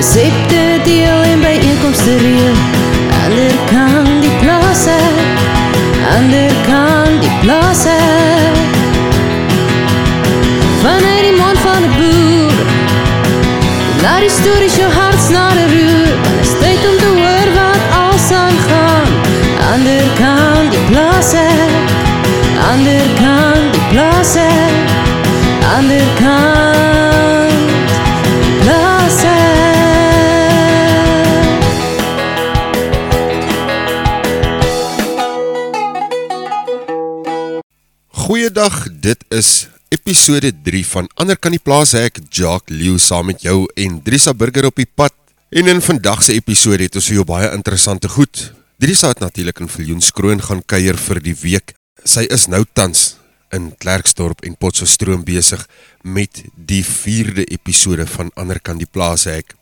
Resepte deel en bijeenkomsten reël. Ander kan die plaas ander kan die plaas. Vanuit die mond van 'n boer, laat die stories jou hart snare roer. Want is tyd om te hoor wat als aangaan. Ander kan die plaas ander kan die plaas ek, is episode 3 van Ander kan die plaas ek Jacques Lew saam met jou en Drisa Burger op die pad. En in vandag se episode het ons vir jou baie interessante goed. Drisa het natuurlik in Viljoenskroon gaan kuier vir die week. Sy is nou tans in Klerksdorp en Potchefstroom besig met die 4de episode van Ander kan die plaas ek.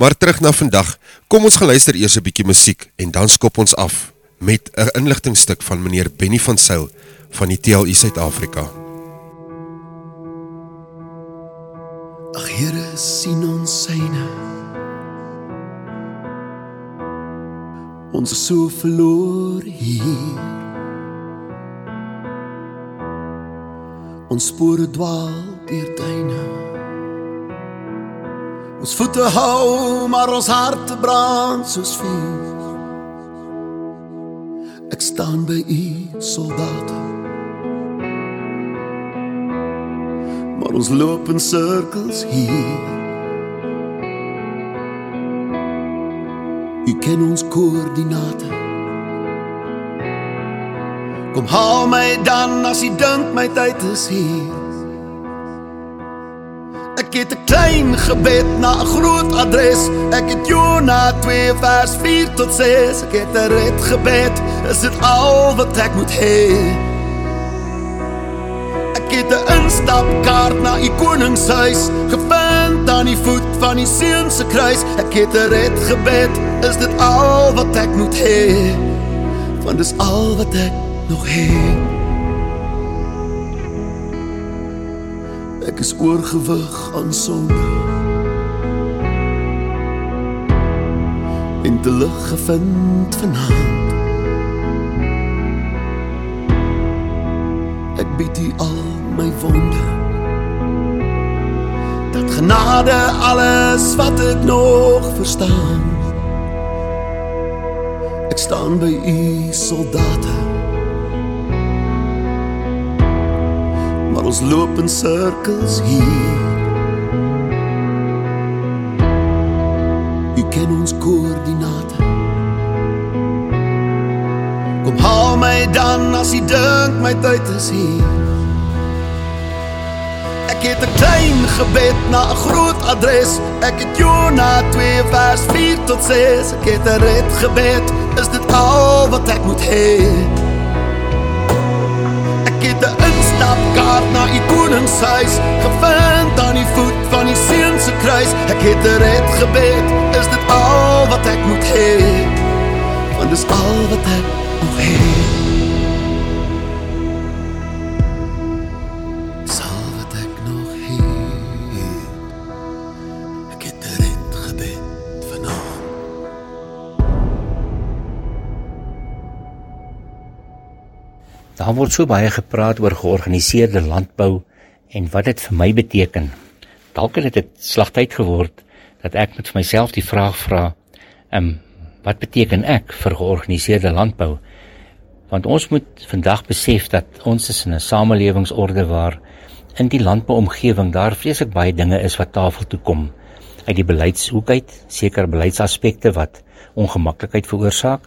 Maar terug na vandag. Kom ons gaan luister eers 'n bietjie musiek en dan skop ons af met 'n inligtingstuk van meneer Benny van Sail van die TLU Suid-Afrika. Ag Here, sien ons syne. Ons is so verloor hier. Ons spore dwaal deur tuine. Ons voete hou, maar ons harte brand soos vuur. Ek staan by u soldate. Maar ons loop in sirkels hier. U ken ons koördinate. Kom haal my dan as u dink my tyd is hier. Ek het 'n klein gebed na 'n groot adres. Ek het Jona 2 vers 4 tot 6. Ek het 'n red gebed. Is dit al wat ek moet hê? Ek het 'n instapkaart na u koningshuis gevind aan die voet van die seun se kruis. Ek het 'n red gebed. Is dit al wat ek moet hê? Want dis al wat ek nog het. Ek is oorgewig aan sonde. En te lig gevind vanaand. Ek bied u al my wonde. Dat genade alles wat ek nog verstaan. Ek staan by u soldate. maar ons loop in sirkels hier. U ken ons koördinate. Kom haal my dan as u dink my tyd is hier. Ek het 'n klein gebed na 'n groot adres. Ek het Jona 2 vers 4 tot 6. Ek het 'n red gebed. Is dit al wat ek moet hê? Ek het 'n instapkaart na u koningshuis gevind aan die voet van die seun se kruis. Ek het 'n red gebed. Is dit al wat ek moet hê? Want dis al wat ek nog het. Daar word so baie gepraat oor georganiseerde landbou en wat dit vir my beteken. Dalk het dit slagtyd geword dat ek met myself die vraag vra, ehm um, wat beteken ek vir georganiseerde landbou? Want ons moet vandag besef dat ons is in 'n samelewingsorde waar in die landbouomgewing daar vreeslik baie dinge is wat tafel toe kom uit die beleidshoek uit, sekere beleidsaspekte wat ongemaklikheid veroorsaak.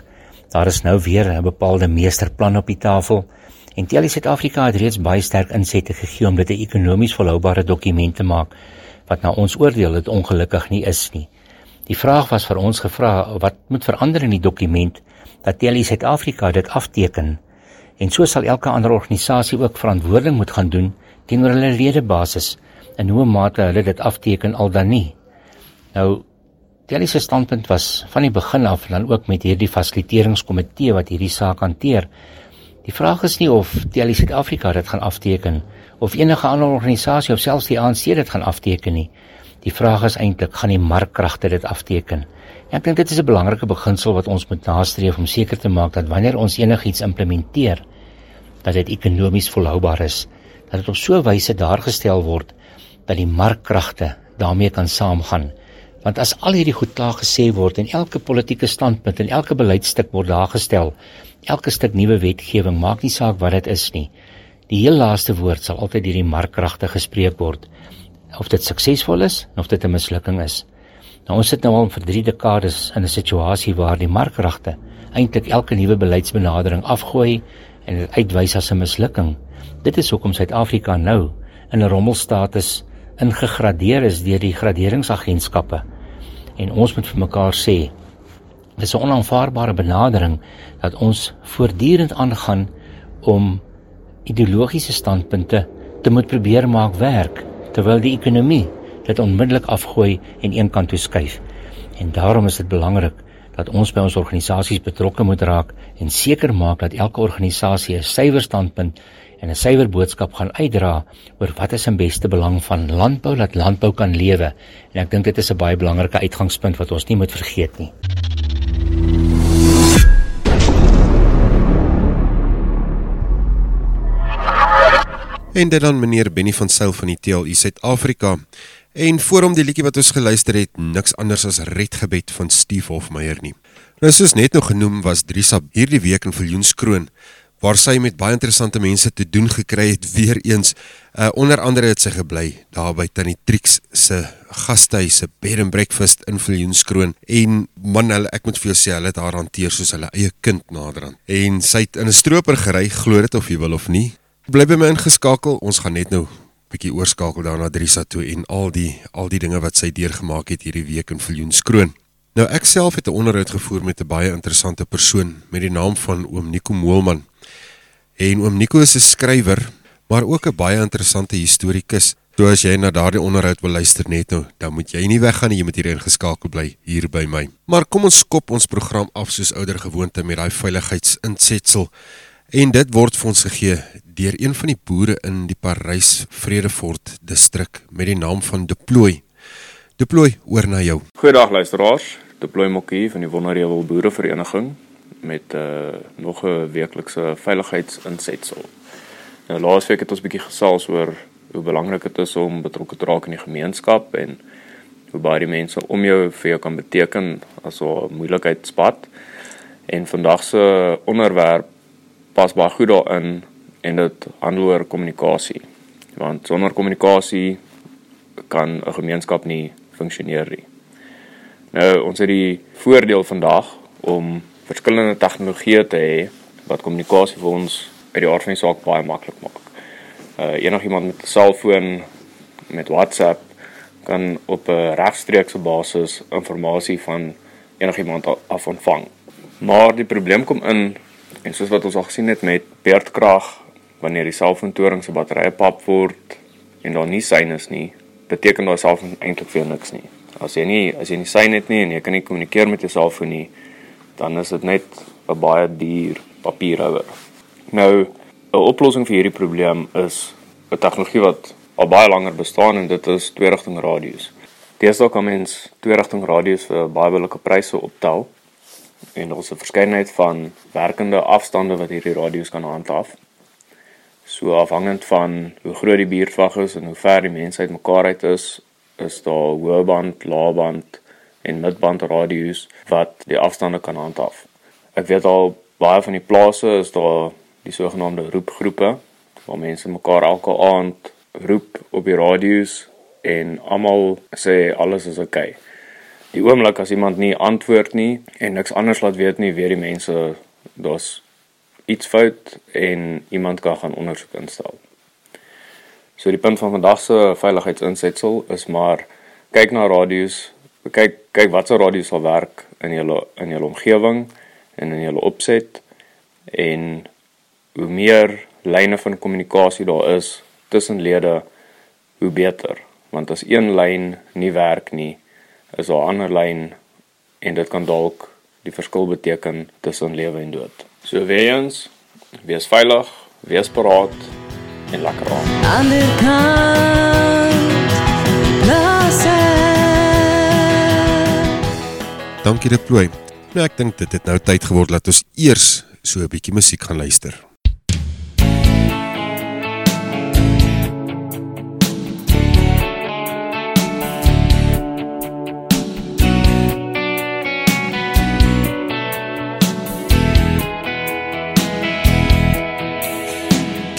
Daar is nou weer 'n bepaalde meesterplan op die tafel en Telie Suid-Afrika het reeds baie sterk insette gegee om dit 'n ekonomies volhoubare dokument te maak wat na ons oordeel dit ongelukkig nie is nie. Die vraag was vir ons gevra wat moet verander in die dokument dat Telie Suid-Afrika dit afteken en so sal elke ander organisasie ook verantwoording moet gaan doen teenoor hulle ledebasis in hoe mate hulle dit afteken al dan nie. Nou Telie se standpunt was van die begin af dan ook met hierdie fasiliteringskomitee wat hierdie saak hanteer. Die vraag is nie of Telie Suid-Afrika dit gaan afteken of enige ander organisasie of selfs die ANC dit gaan afteken nie. Die vraag is eintlik gaan die markkragte dit afteken? Ek dink dit is 'n belangrike beginsel wat ons moet nastreef om seker te maak dat wanneer ons enigiets implementeer, dat dit ekonomies volhoubaar is, dat dit op so 'n wyse daargestel word dat die markkragte daarmee kan saamgaan. Want as al hierdie goed klaar gesê word en elke politieke standpunt en elke beleidstuk word daar gestel, elke stuk nuwe wetgewing maak nie saak wat dit is nie. Die heel laaste woord sal altyd deur die markkragte gespreek word of dit suksesvol is of dit 'n mislukking is. Nou ons sit nou al vir 3 dekades in 'n situasie waar die markkragte eintlik elke nuwe beleidsbenadering afgooi en dit uitwys as 'n mislukking. Dit is hoekom Suid-Afrika nou in 'n rommelstatus ingegradeer is deur die graderingsagentskappe. En ons moet vir mekaar sê dis 'n onaanvaarbare benadering dat ons voortdurend aangaan om ideologiese standpunte te moet probeer maak werk terwyl die ekonomie dit onmiddellik afgooi en een kant toe skuif. En daarom is dit belangrik dat ons by ons organisasies betrokke moet raak en seker maak dat elke organisasie 'n suiwer standpunt en 'n suiwer boodskap gaan uitdra oor wat is in beste belang van landbou dat landbou kan lewe. En ek dink dit is 'n baie belangrike uitgangspunt wat ons nie moet vergeet nie. En dit dan meneer Benny van Sail van die TLU Suid-Afrika. En voor hom die liedjie wat ons geluister het, niks anders as Redgebed van Steve Hofmeyer nie. Nou soos net nog genoem was Drisa hierdie week in Viljoenskroon waar sy met baie interessante mense te doen gekry het weer eens. Uh, onder andere het sy gebly daar by Tannie Trix se gastehuis, se bed and breakfast in Viljoenskroon en man hulle ek moet vir jou sê hulle het haar hanteer soos hulle eie kind naderhand. En sy het in 'n stroper gery, glo dit of jy wil of nie. Bly by my ingeskakel. Ons gaan net nou bietjie oorskakel daarna Drisa toe en al die al die dinge wat sy deurgemaak het hierdie week in Viljoenskroon. Nou ek self het 'n onderhoud gevoer met 'n baie interessante persoon met die naam van oom Nico Moelman. En oom Nico is 'n skrywer, maar ook 'n baie interessante historikus. So as jy na daardie onderhoud wil luister net nou, dan moet jy nie weggaan nie, jy moet hier ingeskakel bly hier by my. Maar kom ons skop ons program af soos ouer gewoonte met daai veiligheidsinsetsel. En dit word vir ons gegee deur een van die boere in die Parys Vredefort distrik met die naam van Deploy. Deploy, oor na jou. Goeiedag luisteraars. Deploy Mokkie van die Wonderheuwel Boerevereniging met 'n uh, nog 'n weeklikse veiligheidsinsetsel. Nou laasweek het ons bietjie gesels oor hoe belangrik dit is om betrokke te raak in die gemeenskap en hoe baie die mense om jou vir jou kan beteken as 'n moeilikheidspad. En vandag se onderwerp pas baie goed daarin en dit handel oor kommunikasie. Want sonder kommunikasie kan 'n gemeenskap nie funksioneer nie. Nou, ons het die voordeel vandag om verskillende tegnologieë te hê wat kommunikasie vir ons uit die aard van die saak baie maklik maak. Uh enigiemand met 'n selfoon met WhatsApp kan op 'n regstreekse basis inligting van enigiemand af ontvang. Maar die probleem kom in En soos wat ons al gesien het met beerdkrag, wanneer die selfoontoring se batterye pap word en daar nie syne is nie, beteken daai selfoon eintlik vir niks nie. As jy nie as jy nie syne het nie en jy kan nie kommunikeer met jou selfoon nie, dan is dit net 'n baie duur papierhouer. Nou, 'n oplossing vir hierdie probleem is 'n tegnologie wat al baie langer bestaan en dit is tweerigting radio's. Deesdae kan mens tweerigting radio's vir baie billike pryse optel en ons 'n verskeidenheid van werkende afstande wat hierdie radio's kan handhaaf. So afhangend van hoe groot die buurtwag is en hoe ver die mense uitmekaar uit is, is daar hoë band, lae band en midband radio's wat die afstande kan handhaaf. Ek weet al baie van die plase is daar die sogenaamde roepgroepe waar mense mekaar elke aand roep op die radio's en almal sê alles is oukei. Okay die oomblik as iemand nie antwoord nie en niks anders laat weet nie, weet die mense daar's iets fout en iemand kan gaan ondersoek instel. So die punt van vandag se veiligheidsinsetsel is maar kyk na radio's, kyk kyk watse radio's sal werk in julle in julle omgewing en in julle opset en hoe meer lyne van kommunikasie daar is tussen lede, hoe beter, want as een lyn nie werk nie, is daar 'n ander lyn en dit kan dalk die verskil beteken tussen lewe en dood. So weens wees veilig, wees paraat en lekker aan. Die kant, Dankie dit plooi. Nou ek dink dit het nou tyd geword dat ons eers so 'n bietjie musiek gaan luister.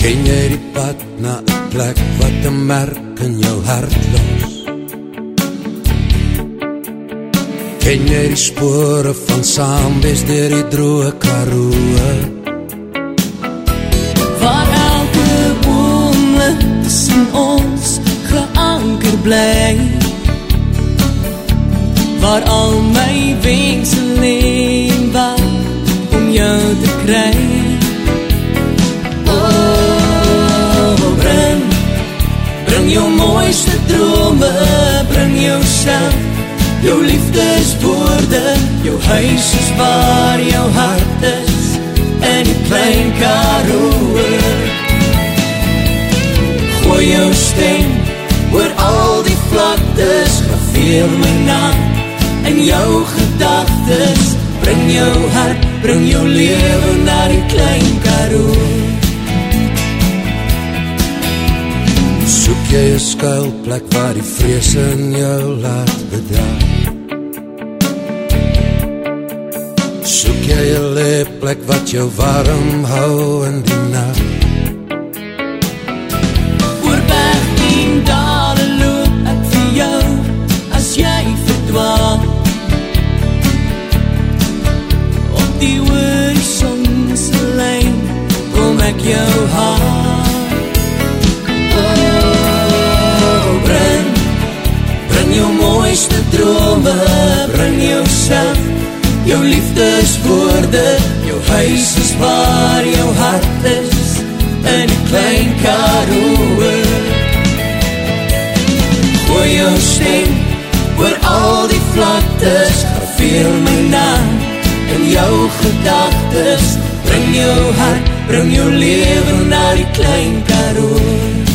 Ken jy die pad na 'n plek wat 'n merk in jou hart los? Ken jy die spore van saambes deur die droë karoo? Waar elke boomlik tussen ons geanker bly Waar al my wense leen wag om jou te kry jou mooiste drome, bring jouself Jou liefdeswoorde, jou huis is waar jou hart is. En die klein karoo Gooi jou stem oor al die vlaktes Graveer my naam. In jou gedagtes Bring jou hart, bring jou leven naar die klein karoo jy 'n skuilplek waar die vrees in jou laat bedaar? Soek jy 'n leplek wat jou warm hou in die nag? Oor berg en dale loop ek vir jou as jy verdwaal Op die horizon se lyn kom ek jou haal mooiste drome, bring jouself jou liefdeswoorde, jou huis is waar jou hart is in die klein karoo. Gooi jou stem oor al die vlaktes, graveer my naam in jou gedagtes, bring jou hart, bring jou leven naar die klein karoo.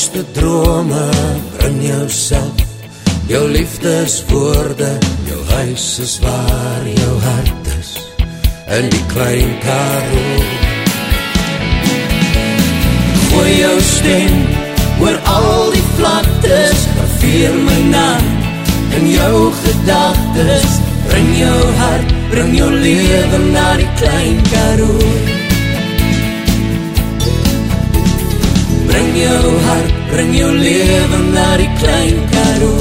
Mooiste drome, bring jouself, jou liefdeswoorde, jou huis is waar jou hart is, in die klein karoo. Gooi jou stem oor al die vlaktes, graveer my naam in jou gedagtes, bring jou hart, bring jou leven naar die klein karoo. Bring jou hart, bring jou leven naar die klein karoo.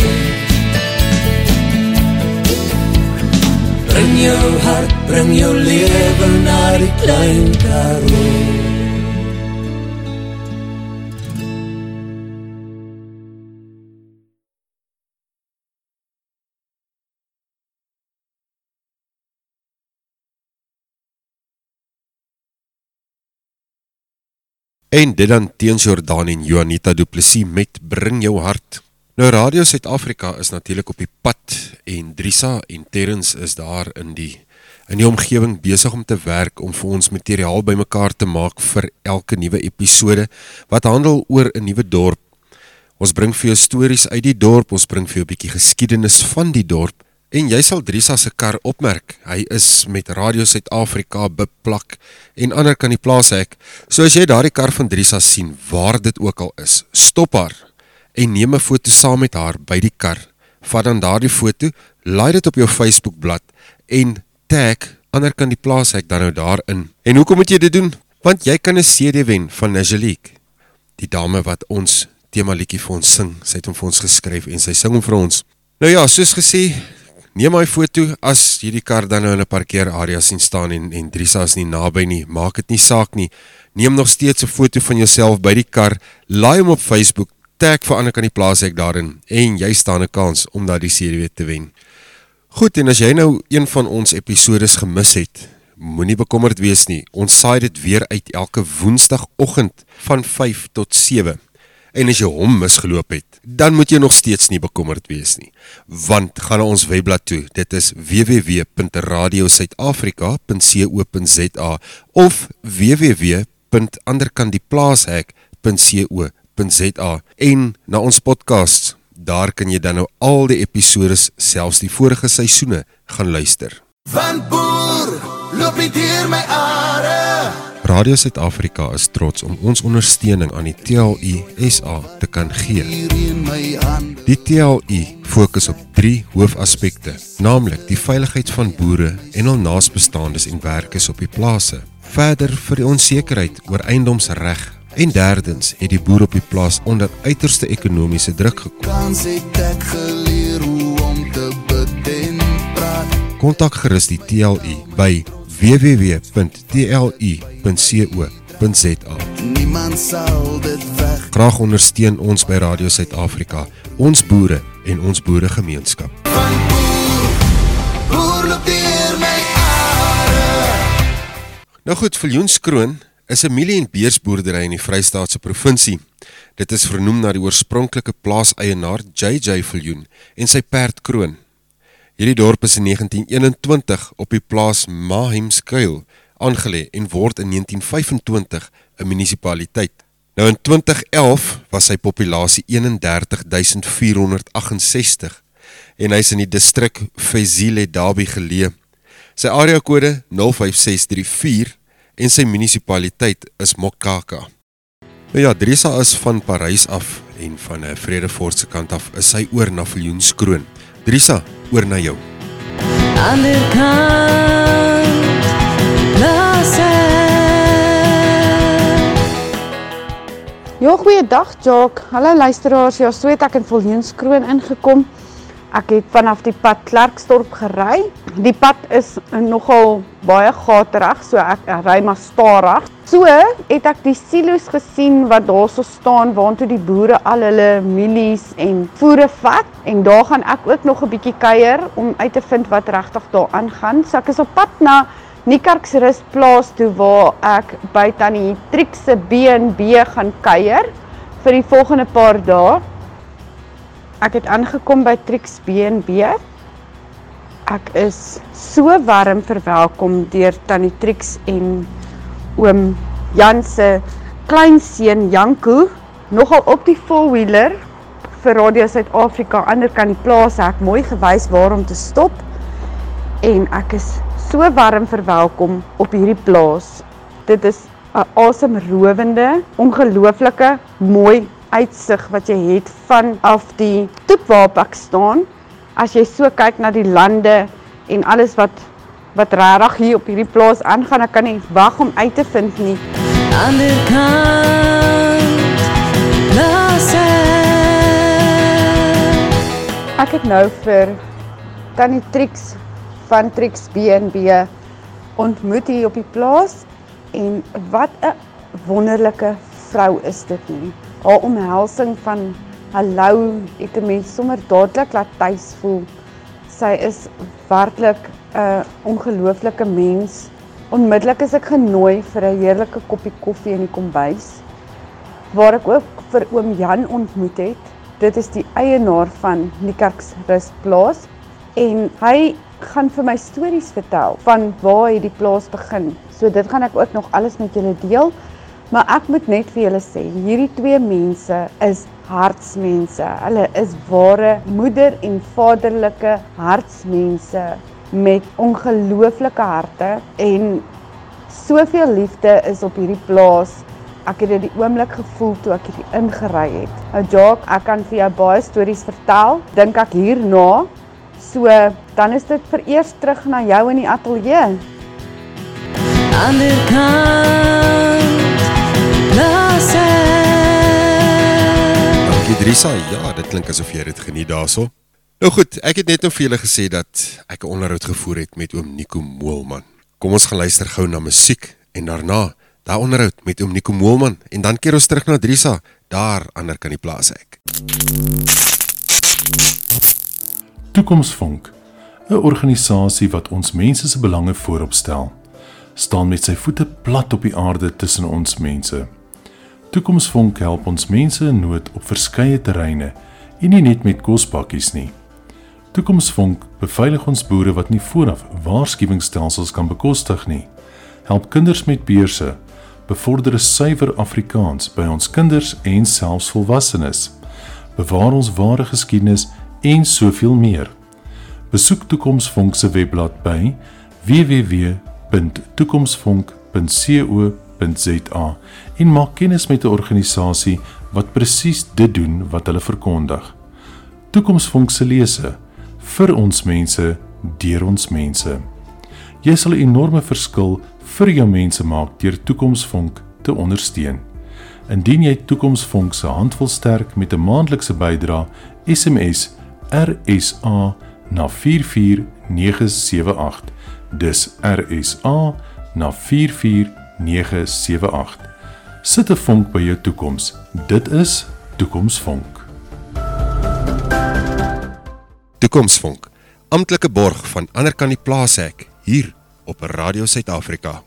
Bring jou hart, bring jou leven naar die klein karoo. En dit dan teens Jordaan en Juanita Du Plessis met Bring jou hart. Nou Radio Suid-Afrika is natuurlik op die pad en Drisa en Terrence is daar in die in die omgewing besig om te werk om vir ons materiaal bymekaar te maak vir elke nuwe episode wat handel oor 'n nuwe dorp. Ons bring vir jou stories uit die dorp, ons bring vir jou 'n bietjie geskiedenis van die dorp en jy sal Drisa se kar opmerk. Hy is met Radio Suid-Afrika beplak en ander kan die plaas hek. So as jy daardie kar van Drisa sien, waar dit ook al is, stop haar en neem 'n foto saam met haar by die kar. Vat dan daardie foto, laai dit op jou Facebookblad en tag ander kan die plaas hek dan nou daarin. En hoekom moet jy dit doen? Want jy kan 'n CD wen van Najalik. Die dame wat ons tema liedjie vir ons sing, sy het hom vir ons geskryf en sy sing hom vir ons. Nou ja, soos gesê, neem my foto as jy die kar dan nou in 'n parkeerarea sien staan en en Drisa is nie naby nie, maak dit nie saak nie. Neem nog steeds 'n foto van jouself by die kar, laai hom op Facebook, tag vir ander kan die plaas ek daarin en jy staan 'n kans om daardie CD te wen. Goed, en as jy nou een van ons episodes gemis het, moenie bekommerd wees nie. Ons saai dit weer uit elke woensdagoggend van 5 tot 7. En as jy hom misgeloop het, dan moet jy nog steeds nie bekommerd wees nie, want gaan na ons webblad toe. Dit is www.radiosuidafrika.co.za of www.anderkantdieplaashek.co.za en na ons podcasts. Daar kan jy dan nou al die episodes, selfs die vorige seisoene, gaan luister. Van boer, loop nie deur my are. Radio Suid-Afrika is trots om ons ondersteuning aan die TLU SA te kan gee. Die TLU fokus op 3 hoofaspekte, naamlik die veiligheid van boere en hul naasbestaandes en werkers op die plase. Verder vir die onsekerheid oor eiendomsreg en derdens het die boer op die plaas onder uiterste ekonomiese druk gekom. Kans het ek geleer hoe om te bid en praat. Kontak gerus die TLU by www.tlu.co.za. Niemand sal dit weg. Graag ondersteun ons by Radio Suid-Afrika, ons boere en ons boeregemeenskap. Boer, boer. Nou goed, Viljoenskroon is 'n mielie- en beersboerdery in die Vrystaatse provinsie. Dit is vernoem na die oorspronklike plaaseienaar JJ Viljoen en sy perd Kroon. Hierdie dorp is in 1921 op die plaas Mahemskuil aangelê en word in 1925 'n munisipaliteit. Nou in 2011 was sy populasie 31468 en hy's in die distrik Fezile Dabi geleë. Sy areakode 05634 en sy munisipaliteit is Mokaka. Nou ja, Drisa is van Parys af en van 'n Vredefort se kant af is sy oor na Viljoenskroon. Drisa, oor na jou. ander kant plaas Ja, goeiedag Jock. Hallo luisteraars. Ja, so het ek in Viljoenskroon ingekom. Ek het vanaf die pad Klerksdorp gery. Die pad is nogal baie gaterig, so ek, ek ry maar stadig. So het ek die silo's gesien wat daarso staan waantoe die boere al hulle mielies en voere vat en daar gaan ek ook nog 'n bietjie kuier om uit te vind wat regtig daar aangaan. So ek is op pad na Niekerks rusplaas toe waar ek by tannie Trix se B&B gaan kuier vir die volgende paar dae. Ek het aangekom by Trix B&B. Ek is so warm verwelkom deur tannie Trix en oom Jan se kleinseun Janko nogal op die four-wheeler vir Radio Suid-Afrika ander kan die plaas ek mooi gewys waar om te stop en ek is so warm verwelkom op hierdie plaas. Dit is 'n asemrowende, ongelooflike mooi uitsig wat jy het vanaf die toep waarop ek staan. As jy so kyk na die lande en alles wat wat regtig hier op hierdie plaas aangaan, ek kan nie wag om uit te vind nie. ander kant plaas Ek het nou vir Tannie Trix van Trix B&B ontmoet hier op die plaas en wat 'n wonderlike vrou is dit nie. Haar omhelsing van hallo het 'n mens sommer dadelik laat tuis voel. Sy is werklik 'n ongelooflike mens. Onmiddellik is ek genooi vir 'n heerlike koppie koffie in die kombuis waar ek ook vir oom Jan ontmoet het. Dit is die eienaar van Niekerks Rusplaas en hy gaan vir my stories vertel van waar hy die plaas begin. So dit gaan ek ook nog alles met julle deel. Maar ek moet net vir julle sê, hierdie twee mense is hartsmense. Hulle is ware moeder en vaderlike hartsmense met ongelooflike harte en soveel liefde is op hierdie plaas. Ek het dit die oomblik gevoel toe ek hier ingery het. Nou Jacques, ek kan vir jou baie stories vertel. Dink ek hierna. So, dan is dit vereers terug na jou in die ateljee. ander kant Dankie Drisa. Ja, dit klink asof jy dit geniet daarso. Nou goed, ek het net nou vir julle gesê dat ek 'n onderhoud gevoer het met oom Nico Moelman. Kom ons gaan luister gou na musiek en daarna daai onderhoud met oom Nico Moelman en dan keer ons terug na Drisa daar ander kan die plaas ek. Toekomsvonk, 'n organisasie wat ons mense se belange voorop stel, staan met sy voete plat op die aarde tussen ons mense. Toekomsvonk help ons mense in nood op verskeie terreine en nie net met kospakkies nie. Toekomsvonk beveilig ons boere wat nie vooraf waarskuwingsstelsels kan bekostig nie. Help kinders met beurse, bevorder suiwer Afrikaans by ons kinders en selfs volwassenes. Bewaar ons ware geskiedenis en soveel meer. Besoek Toekomsvonk se webblad by www.toekomsvonk.co.za en maak kennis met 'n organisasie wat presies dit doen wat hulle verkondig. Toekomsvonk se lese vir ons mense deur ons mense. Jy sal 'n enorme verskil vir jou mense maak deur Toekomsvonk te ondersteun. Indien jy Toekomsvonk se hand wil sterk met 'n maandelikse bydrae, SMS RSA na 44978. Dis RSA na 44978. Sit 'n vonk by jou toekoms. Dit is Toekomsvonk. Toekomsvonk, amptelike borg van ander kan die plaashek hier op Radio Suid-Afrika.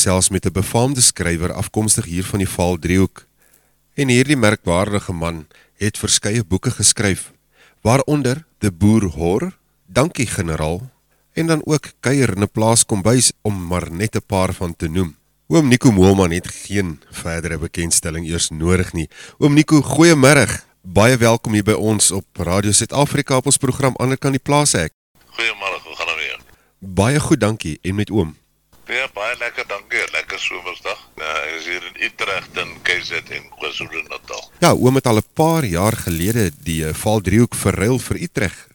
Gesels met 'n befaamde skrywer afkomstig hier van die Vaal Driehoek. En hierdie merkwaardige man het verskeie boeke geskryf, waaronder De Boer Hor, Dankie Generaal en dan ook Kuier in 'n plaas kombuis om maar net 'n paar van te noem. Oom Nico Moelman het geen verdere bekendstelling eers nodig nie. Oom Nico, goeiemôre. Baie welkom hier by ons op Radio Suid-Afrika op ons program Ander kan die plaas ek. Goeiemôre, hoe gaan dit weer? Baie goed, dankie. En met oom? Ja, baie lekker, dankie. Lekker somersdag. Ja, ek is hier in Utrecht en KZN, KwaZulu-Natal. Ja, oom het al 'n paar jaar gelede die uh, Vaaldriehoek verruil vir Utrecht.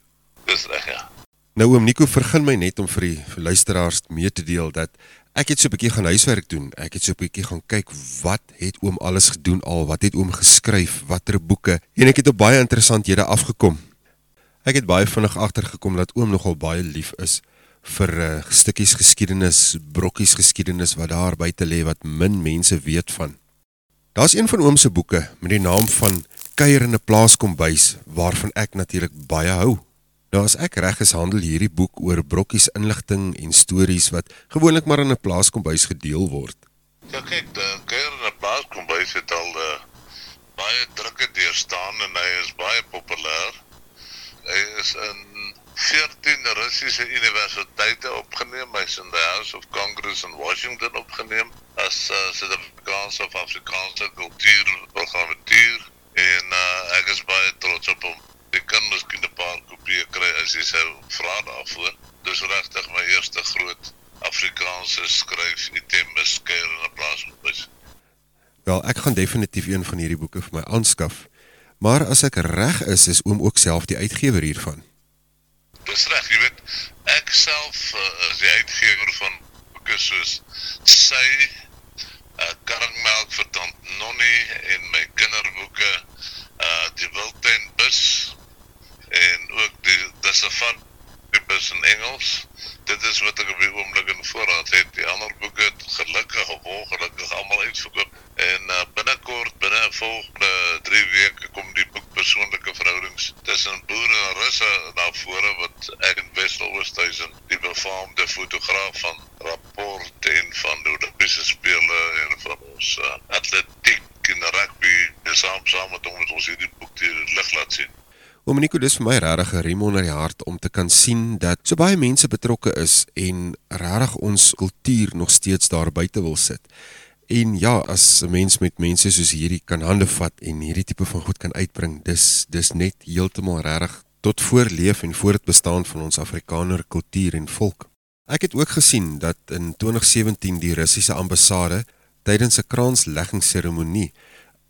Dis reg, ja. Nou oom Nico, vergun my net om vir die vir luisteraars mee te deel dat ek het so 'n bietjie gaan huiswerk doen. Ek het so 'n bietjie gaan kyk wat het oom alles gedoen al, wat het oom geskryf, watter boeke en ek het op baie interessanthede afgekom. Ek het baie vinnig agtergekom dat oom nogal baie lief is vir uh, stukkies geskiedenis, brokkies geskiedenis wat daar buite lê wat min mense weet van. Daar's een van oom se boeke met die naam van Kuier in 'n plaaskombuis waarvan ek natuurlik baie hou. Nou as ek reg is handel hierdie boek oor brokkies inligting en stories wat gewoonlik maar in 'n plaaskombuis gedeel word. Ja kyk, die kuier in 'n plaaskombuis het al uh, baie drukke deurstaan en hy is baie populêr. Hy is in 14 Russiese universiteite opgeneem. Hy's in the House of Congress in Washington opgeneem as uh, Suid-Afrikaanse of Afrikaanse kultuurprogrammatuur en uh, ek is baie trots op hom. Ek kan miskien 'n paar kopieë kry as jy sou vra daarvoor. Dis regtig my eerste groot Afrikaanse skryf item beskeer in 'n plaaskombuis. Wel, ek gaan definitief een van hierdie boeke vir my aanskaf. Maar as ek reg is, is oom ook self die uitgewer hiervan. Dis reg, jy weet, ek self uh, is die uitgewer van boeke soos Sy, uh, Karringmelk vir Tant Nonnie en my kinderboeke, uh Die Wildtuin Bus en ook die die Safari Bus in Engels. Dit is wat ek op die oomblik in voorraad het. Die ander boeke het gelukkig of ongelukkig almal uitverkoop. En uh, binnekort, binne volgende 3 weke kom die persoonlike verhoudings tussen boere en russe vore wat ek in Westel Oosthuizen, die befaamde fotograaf van rapport en van die Olympiese spele en van ons uh, atletiek en rugby, saam saam met hom het ons hierdie boek die lig laat sien. Oom Nico, dis vir my regtig 'n riem onder die hart om te kan sien dat so baie mense betrokke is en regtig ons kultuur nog steeds daar buite wil sit. En ja, as 'n mens met mense soos hierdie kan hande vat en hierdie tipe van goed kan uitbring, dis dis net heeltemal regtig tot voorleef en voortbestaan van ons Afrikaner kultuur en volk. Ek het ook gesien dat in 2017 die Russiese ambassade tydens 'n kraansleggingsseremonie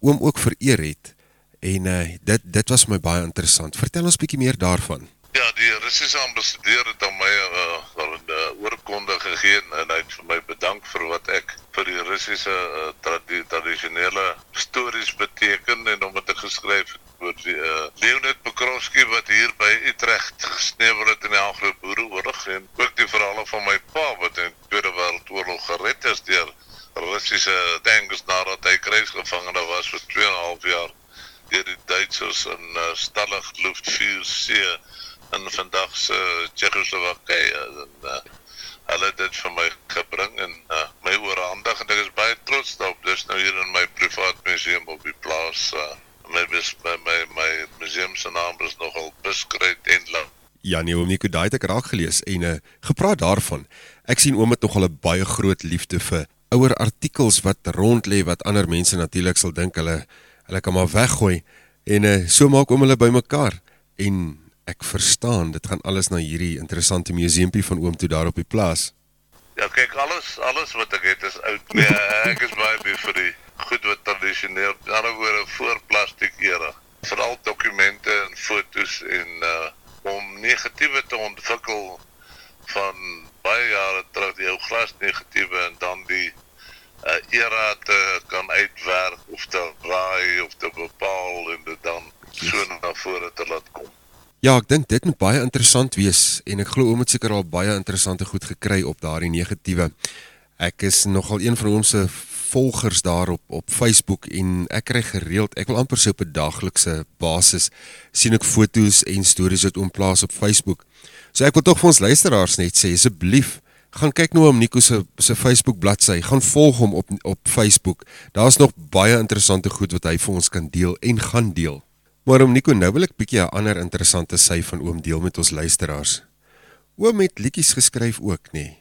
oom ook vereer het en uh, dit dit was my baie interessant. Vertel ons bietjie meer daarvan. Ja, die Russiese ambassadeur het aan my uh, 'n uh, oorkonde gegee en hy het vir my bedank vir wat ek vir die Russiese uh, tradi tradisionele stories beteken en om dit geskryf oor die uh, Leonid Pokrovsky wat hier by Utrecht gesneuwel het in die Anglo-Boereoorlog en ook die verhale van my pa wat in die Tweede Wêreldoorlog gered is deur Russiese tanks nadat hy krygsgevangene was vir 2 en 'n half jaar deur die Duitsers in uh, stallig luftvuur see in vandag se Tsjechoslowakye en uh, hulle het dit vir my gebring en uh, my oorhandig en ek is baie trots daarop. Dis nou hier in my privaat museum op die plaas uh, my bes, my my, my museum se naam is nogal beskryf en lang Ja nee, oom Nico, daai het ek raak gelees en uh, gepraat daarvan. Ek sien oom het nogal 'n baie groot liefde vir ouer artikels wat rond lê wat ander mense natuurlik sal dink hulle hulle kan maar weggooi en uh, so maak oom hulle bymekaar. En ek verstaan dit gaan alles na hierdie interessante museumpie van oom toe daar op die plaas. Ja, kyk alles alles wat ek het is oud. Nee, ek is baie lief vir die goed wat tradisioneel, in ander woorde voor plastiek era. Veral dokumente en fotos en uh om negatiewe te ontwikkel van baie jare terug die ou glas negatiewe en dan die uh, era te kan uitwerk of te raai of te bepaal en dit dan so na vore te laat kom. Ja, ek dink dit moet baie interessant wees en ek glo oom het seker al baie interessante goed gekry op daardie negatiewe. Ek is nogal een van ons se volgers daar op Facebook en ek kry gereeld, ek wil amper so op 'n daaglikse basis sien ek foto's en stories wat oom plaas op Facebook. So ek wil tog vir ons luisteraars net sê asseblief gaan kyk nou op Nico se se Facebook bladsy, gaan volg hom op op Facebook. Daar's nog baie interessante goed wat hy vir ons kan deel en gaan deel. Maar om Nico nou wil ek bietjie 'n ander interessante sy van oom deel met ons luisteraars. Oom het liedjies geskryf ook, nê? Nee.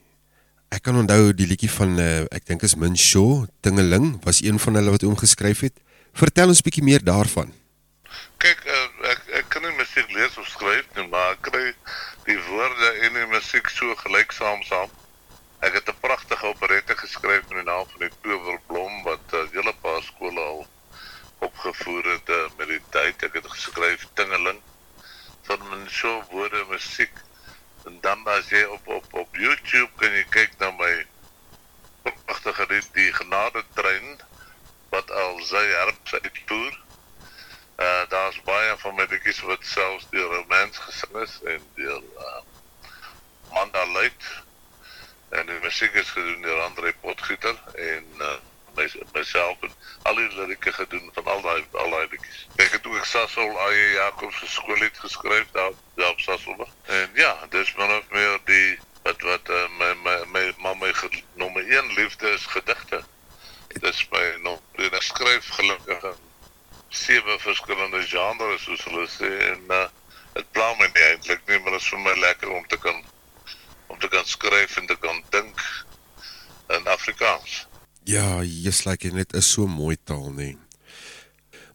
Ek kan onthou die liedjie van uh, ek dink is Min Shaw, Tingeling, was een van hulle wat oom geskryf het. Vertel ons bietjie meer daarvan. Kyk, uh, ek ek kan nie musiek lees of skryf nie, maar ek kry die woorde en die musiek so gelyksaam saam. Ek het 'n pragtige operette geskryf met die naam van die Towerblom wat uh, hele paar skole al opgevoer het uh, met die tyd. Ek het geskryf Tingeling van Min Shaw woorde musiek en dan as jy op op op YouTube kan jy kyk na my pragtige lied die genade trein wat al sy herps uitvoer. Uh daar's baie van my liedjies wat selfs deur romans gesing is en deur uh Manda Luit en die musiek is gedoen deur Andre Potgieter en uh my myself en al die lirieke gedoen van al daai al daai liedjies. Ek het ook Sasol Aye Jacobs se skoollied geskryf daar daar op Sasol. En ja, dis min of meer die wat wat uh, my my my mamma my nommer 1 liefde is gedigte. Dis my nog ek skryf gelukkig in sewe verskillende genres soos hulle sê en uh, dit pla my nie eintlik nie, maar dit is vir my lekker om te kan om te kan skryf en te kan dink in Afrikaans. Ja, jy's like net is so mooi taal nê.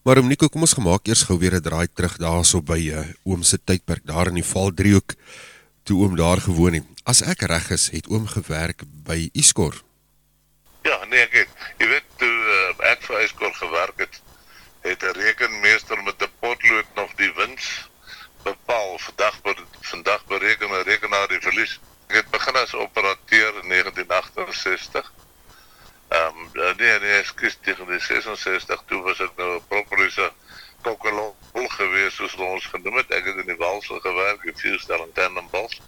Maar om Nico, kom ons gemaak eers gou weer 'n draai terug daarso by uh, oom se tydperk daar in die Valdriehoek toe oom daar gewoon het. As ek reg is, het oom gewerk by Iskor. Ja, nee, ek het, jy weet toe uh, ek vir Iskor gewerk het, het 'n rekenmeester met 'n potlood nog die wins bepaal. Vandag vandag bereken 'n rekenaar die verlies. Ek het begin as operateur in 1968. Ehm um, nee, nee, ekskuus, tegen die 66 toe was ek nou 'n prokureur kokkelol gewees soos ons genoem het. Ek het in die Walse gewerk, in vierstelling Tannenbos.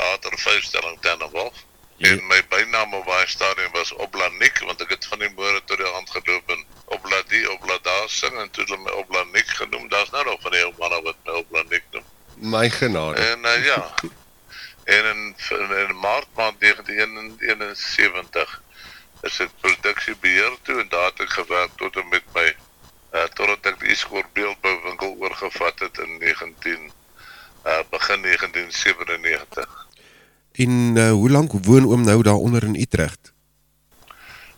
Later vyfstelling Tannenbos. En my bynaam op daai stadium was Oblanik want ek het van die moore tot die hand geloop en Obladi, Oblada sing en toe hulle my Oblanik genoem. Daar's nou nog van die ou manne wat my Oblanik noem. My genade. En uh, ja. en in, in, in Maart maand 1971 is ek produksiebeheer toe en daar het ek gewerk tot en met my uh, totdat ek die Iskor beeldbouwinkel oorgevat het in 19 uh, begin 1997. En uh, hoe lank woon oom nou daaronder in Utrecht?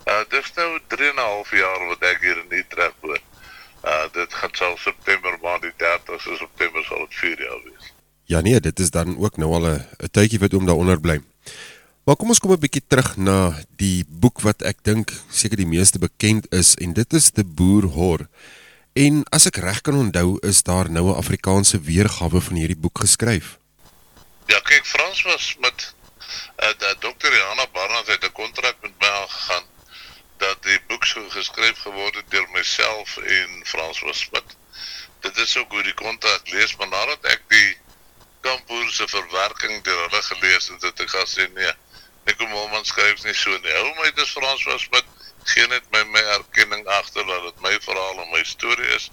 Uh dis nou 3 en 'n half jaar wat ek hier in Utrecht woon. Uh dit gaan sal September maand die 30ste September sal dit 4 jaar wees. Ja nee, dit is dan ook nou al 'n tydjie wat oom daaronder bly. Maar kom ons kom 'n bietjie terug na die boek wat ek dink seker die meeste bekend is en dit is De Boer Hor. En as ek reg kan onthou, is daar nou 'n Afrikaanse weergawe van hierdie boek geskryf. Ja, kyk Frans was met uh, dat dokter Johanna Barnard het 'n kontrak met my aangegaan dat die boek so geskryf geword het deur myself en Frans was Smit. Dit is ook hoe die kontrak lees, maar nadat ek die kampoer se verwerking deur hulle gelees het, het ek gesê nee, Nico Molman skryf nie so nie. Hou my dis Frans was Smit geen net my my erkenning agter dat dit my verhaal en my storie is.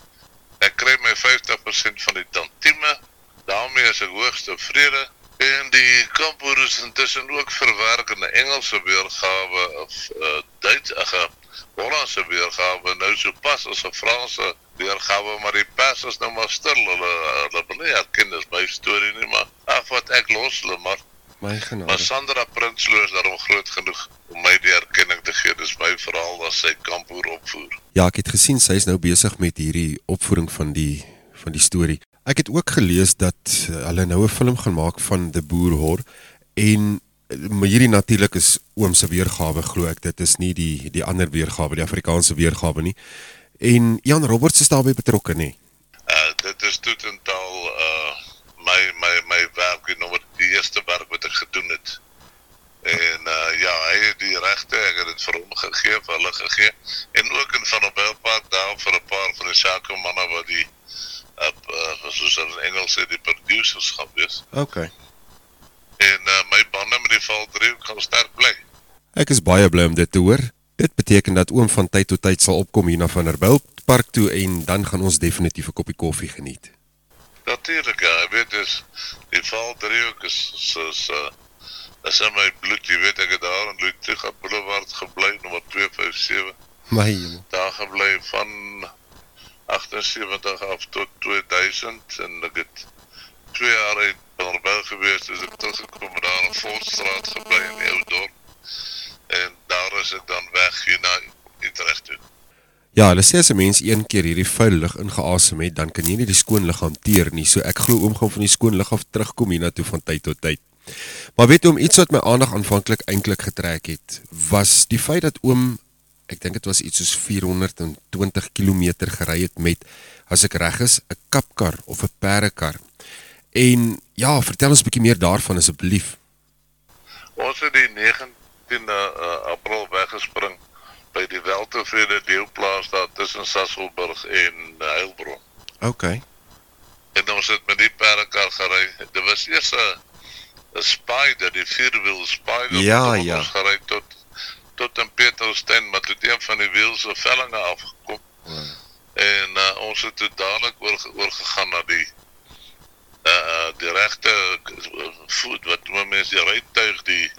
Ek kry my 50% van die tantieme. daarmee is ek hoogs tevrede. En die kampoer is intussen ook verwerk in 'n Engelse weergawe of uh, Duits, ag, 'n Hollandse weergawe nou so pas as 'n Franse weergawe, maar die pers is nou maar stil. Hulle hulle wil nie erken dis my storie nie, maar ag wat ek los hulle maar. My genade. Maar Sandra Prinsloo is daarom groot genoeg om my die erkenning te gee. Dis my verhaal dat sy kampoer opvoer. Ja, ek het gesien sy is nou besig met hierdie opvoering van die van die storie. Ek het ook gelees dat uh, hulle nou 'n film gaan maak van De Boer Hor en uh, maar hierdie natuurlik is oom se weergawe glo ek dit is nie die die ander weergawe die Afrikaanse weergawe nie. En Jan Roberts is daarbey betrokke nê. Uh dit is totaal uh my my my werk en nou die eerste werk wat ek gedoen het. En uh ja, hy het die regte, ek het dit vir hom gegee, vir hulle gegee en ook in van 'n Belpark daar vir 'n paar van die sake manne wat die op uh, soos in Engels sê die producers gaan wees. Okay. En uh, my bande met die val 3 gaan sterk bly. Ek is baie bly om dit te hoor. Dit beteken dat oom van tyd tot tyd sal opkom hier na Vanderbijl park toe en dan gaan ons definitief 'n koppie koffie geniet. Natuurlik, ja, ek weet dis die val 3 ook is soos uh is in my bloed, jy weet ek het daar in Ludwig Boulevard gebly nommer 257. My hemel. Daar gebly van 78 af tot 2000 en ek het 2 jaar in Vanderbijl gewees, dus ek teruggekom en daar in Voortstraat gebly in die ou dorp. En daar is ek dan weg hier na Utrecht toe. Ja, hulle sê as 'n mens een keer hierdie vuil lug ingeasem het, dan kan jy nie die skoon lug hanteer nie. So ek glo oom gaan van die skoon lug af terugkom hiernatoe van tyd tot tyd. Maar weet jy om iets wat my aandag aanvanklik eintlik getrek het, was die feit dat oom ek dink dit was iets soos 420 km gery het met as ek reg is, 'n kapkar of 'n perdekar. En ja, vertel ons 'n bietjie meer daarvan asseblief. Ons het die 19de uh, April weggespring by die Weltevrede deelplaas daar tussen Sasselburg en uh, Heilbron. OK. En ons het met die perdekar gery. Dit was eers 'n 'n Spider, die vierwiel Spider Ja, ja. ons gery tot tot in Peterstein, maar toe een van die wiele se vellinge afgekom. En uh, ons het toe dadelik oor oorgegaan na die uh die regte voet wat noem mens die rytuig die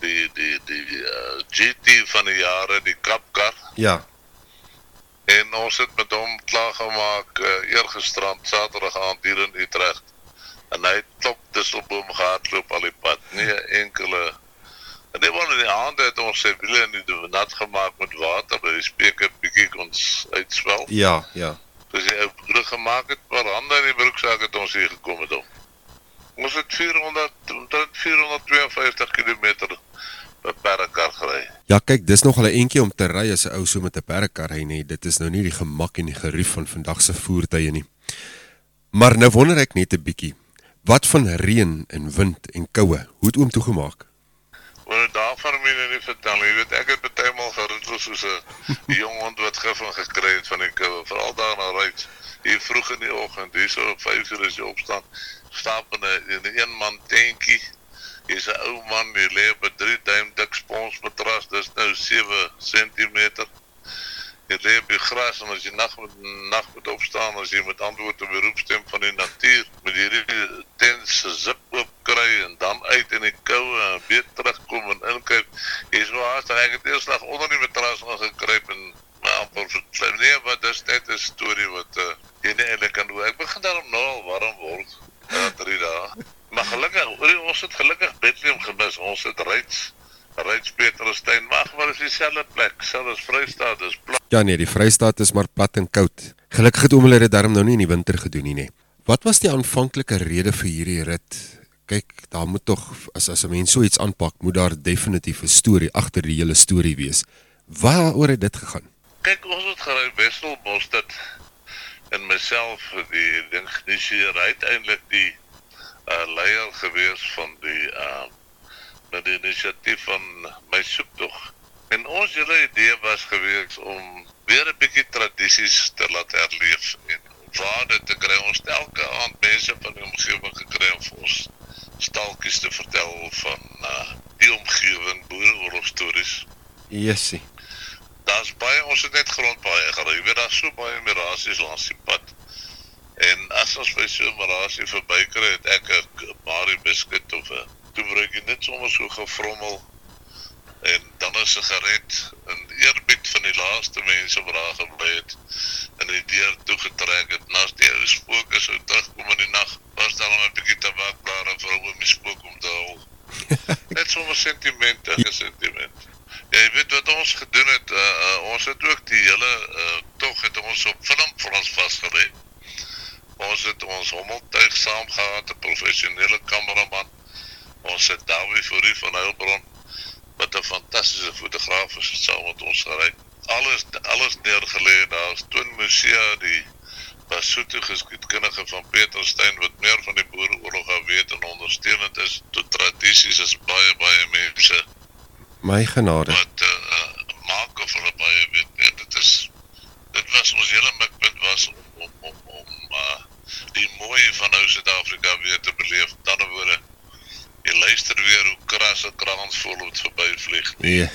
die die die uh, GT van die jare die kapkar Ja. en ons het met hom klaar gemaak uh, eergisterand Saterdag aand hier in Utrecht. En hy het top disselboom gehardloop al die pad. Nie enkele En die man in die aande het ons sy wiele in die nat gemaak met water, by die speker bietjie ons uitswel. Ja, ja. Dus die ou broer gemaak het, maar hande in die broeksak het ons hier gekom het hom. Ons het 400 omtrent 452 km per perkar gery. Ja, kyk, dis nog 'n entjie om te ry as 'n ou so met 'n perkar ry nie. Dit is nou nie die gemak en die gerief van vandag se voertuie nie. Maar nou wonder ek net 'n bietjie, wat van reën en wind en koue? Hoe het oom toegemaak? Maar daarvan moet jy nie vertel nie. Jy weet ek het partymal geroetel soos 'n jong hond wat gif en gekry het van die koue, veral daar na ry. Hier vroeg in die oggend, hier so op 5 uur as jy opstaan, stap in 'n een man tentjie. Jy's 'n ou man, jy lê op 'n 3 duim dik sponsmatras, dis nou 7 cm. Jy lê op die gras en as jy nag met nag moet opstaan, as jy met antwoord op die roepstem van die natuur, met hierdie tent se zip oop kry en dan uit in die koue en weer terugkom en inkyk. Jy's so haastig, ek het eers slag onder die matras ingekruip en my amper verslim. Nee, wat dis net 'n storie wat uh, jy nie eintlik kan doen. Ek begin daarom nou al warm word. Ja, drie dae. Maar gelukkig, ons het gelukkig Bethlehem gemis. Ons het Ryds Ryds Peterstein, maar maar is dieselfde plek, selfs Vrystaat, dis plat. Ja nee, die Vrystaat is maar plat en koud. Gelukkig het oom hulle dit darm nou nie in die winter gedoen nie, nê. Wat was die aanvanklike rede vir hierdie rit? Kyk, daar moet tog as as 'n mens so iets aanpak, moet daar definitief 'n storie agter die hele storie wees. Waaroor het dit gegaan? Kyk, ons het gery Westelbos dit en myself die ding het eintlik die uh, leier gewees van die uh met die inisiatief van my soektog. En ons hele idee was gewees om weer 'n bietjie tradisies te laat herleef en waarde te kry. Ons het elke aand mense van die omgewing gekry om ons stalkies te vertel van uh, die omgewing, boereoorlogstories Jessie. Ons het net grondpaaie gery. Jy weet daar's so baie mirasies langs die pad. En as ons by so 'n mirasie verbykry het ek 'n Marie biscuit of 'n toebreek jy net sommer so gefrommel en dan 'n sigaret en eerbied van die laaste mense wat daar gebly het en die deur toegetrek het. Nas die ou spook is sou terugkom in die nag. Was daar nog 'n bietjie tabakblare vir hoe my spook om te hou. Net sommer sentimente, 'n sentiment. Ja, jy weet wat ons gedoen het, uh, uh, ons het ook die hele uh, tog het ons op film vir ons vasgelê. Ons het ons hommeltuig saam gehad, 'n professionele kameraman. Ons het Dawie Fourie van Heilbron wat 'n fantastiese fotograaf is, saam met ons gery. Alles alles neergelê. Daar's Toon Musea die Basotho geskiedkundige van Peterstein wat meer van die boereoorlog weet en ondersteunend is tot tradisies is baie baie mense My genade. wat uh, maak of hulle baie weet nee, dit is dit was ons hele mikpunt was om om om, om uh, die mooi van nou Suid-Afrika weer te beleef. Met ander woorde, jy luister weer hoe krasse kraans volop verbyvlieg. Nee.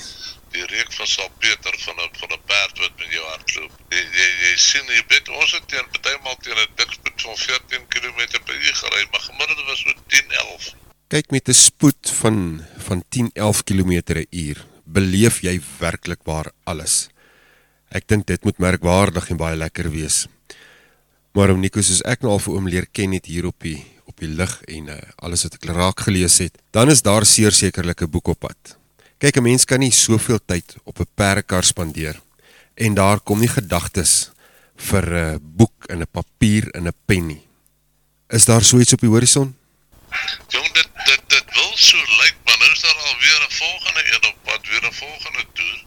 Die reuk van salpeter van 'n van 'n perd wat met jou hardloop. Jy, jy jy sien jy weet ons het teen partymal teen 'n dikspoed van 14 km per uur gery, maar gemiddeld was so 10 11. Kyk met 'n spoed van van 10-11 km/h beleef jy werklik waar alles. Ek dink dit moet merkwaardig en baie lekker wees. Maar om Nico soos ek nou al vir oom leer ken het hier op die op die lig en uh, alles wat ek raak gelees het, dan is daar sekerlik 'n boek op pad. Kyk, 'n mens kan nie soveel tyd op 'n perdekar spandeer en daar kom nie gedagtes vir 'n boek en 'n papier en 'n pen nie. Is daar so iets op die horison? Jong, dit dit dit wil so lyk, maar nou is daar alweer 'n volgende een weer 'n volgende toer.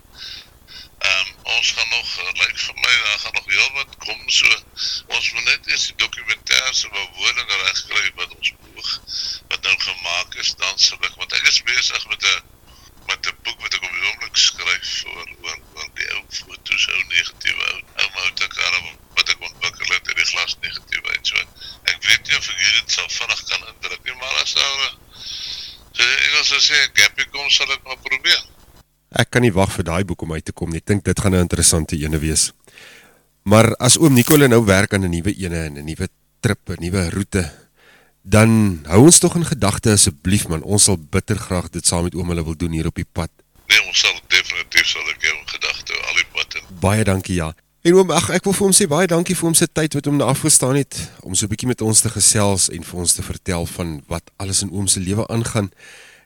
Ehm um, ons gaan nog lyk vir my daar gaan nog heel wat kom so. Ons moet net eers die dokumentêre bewoning regkry wat ons boog wat nou gemaak is dan sal ek want ek is besig met 'n met 'n boek wat ek op die oomblik skryf oor oor oor die ou foto's ou negatiewe ou ou motorkarre wat ek ontwikkel het in die glas negatiewe en so. Ek weet nie of ek dit sal vinnig kan indruk nie, maar as daar so Engels sê gapie kom sal ek maar probeer. Ek kan nie wag vir daai boek om uit te kom nie. Ek dink dit gaan 'n interessante ene wees. Maar as oom Nicole nou werk aan 'n nuwe ene en 'n nuwe trip, 'n nuwe roete, dan hou ons tog in gedagte asseblief man. Ons sal bitter graag dit saam met oom hulle wil doen hier op die pad. Nee, ons sal definitief sal ek jou in gedagte hou, al die pad in. Baie dankie ja. En oom, ag ek wil vir hom sê baie dankie vir hom se tyd wat hom daar afgestaan het om so 'n bietjie met ons te gesels en vir ons te vertel van wat alles in oom se lewe aangaan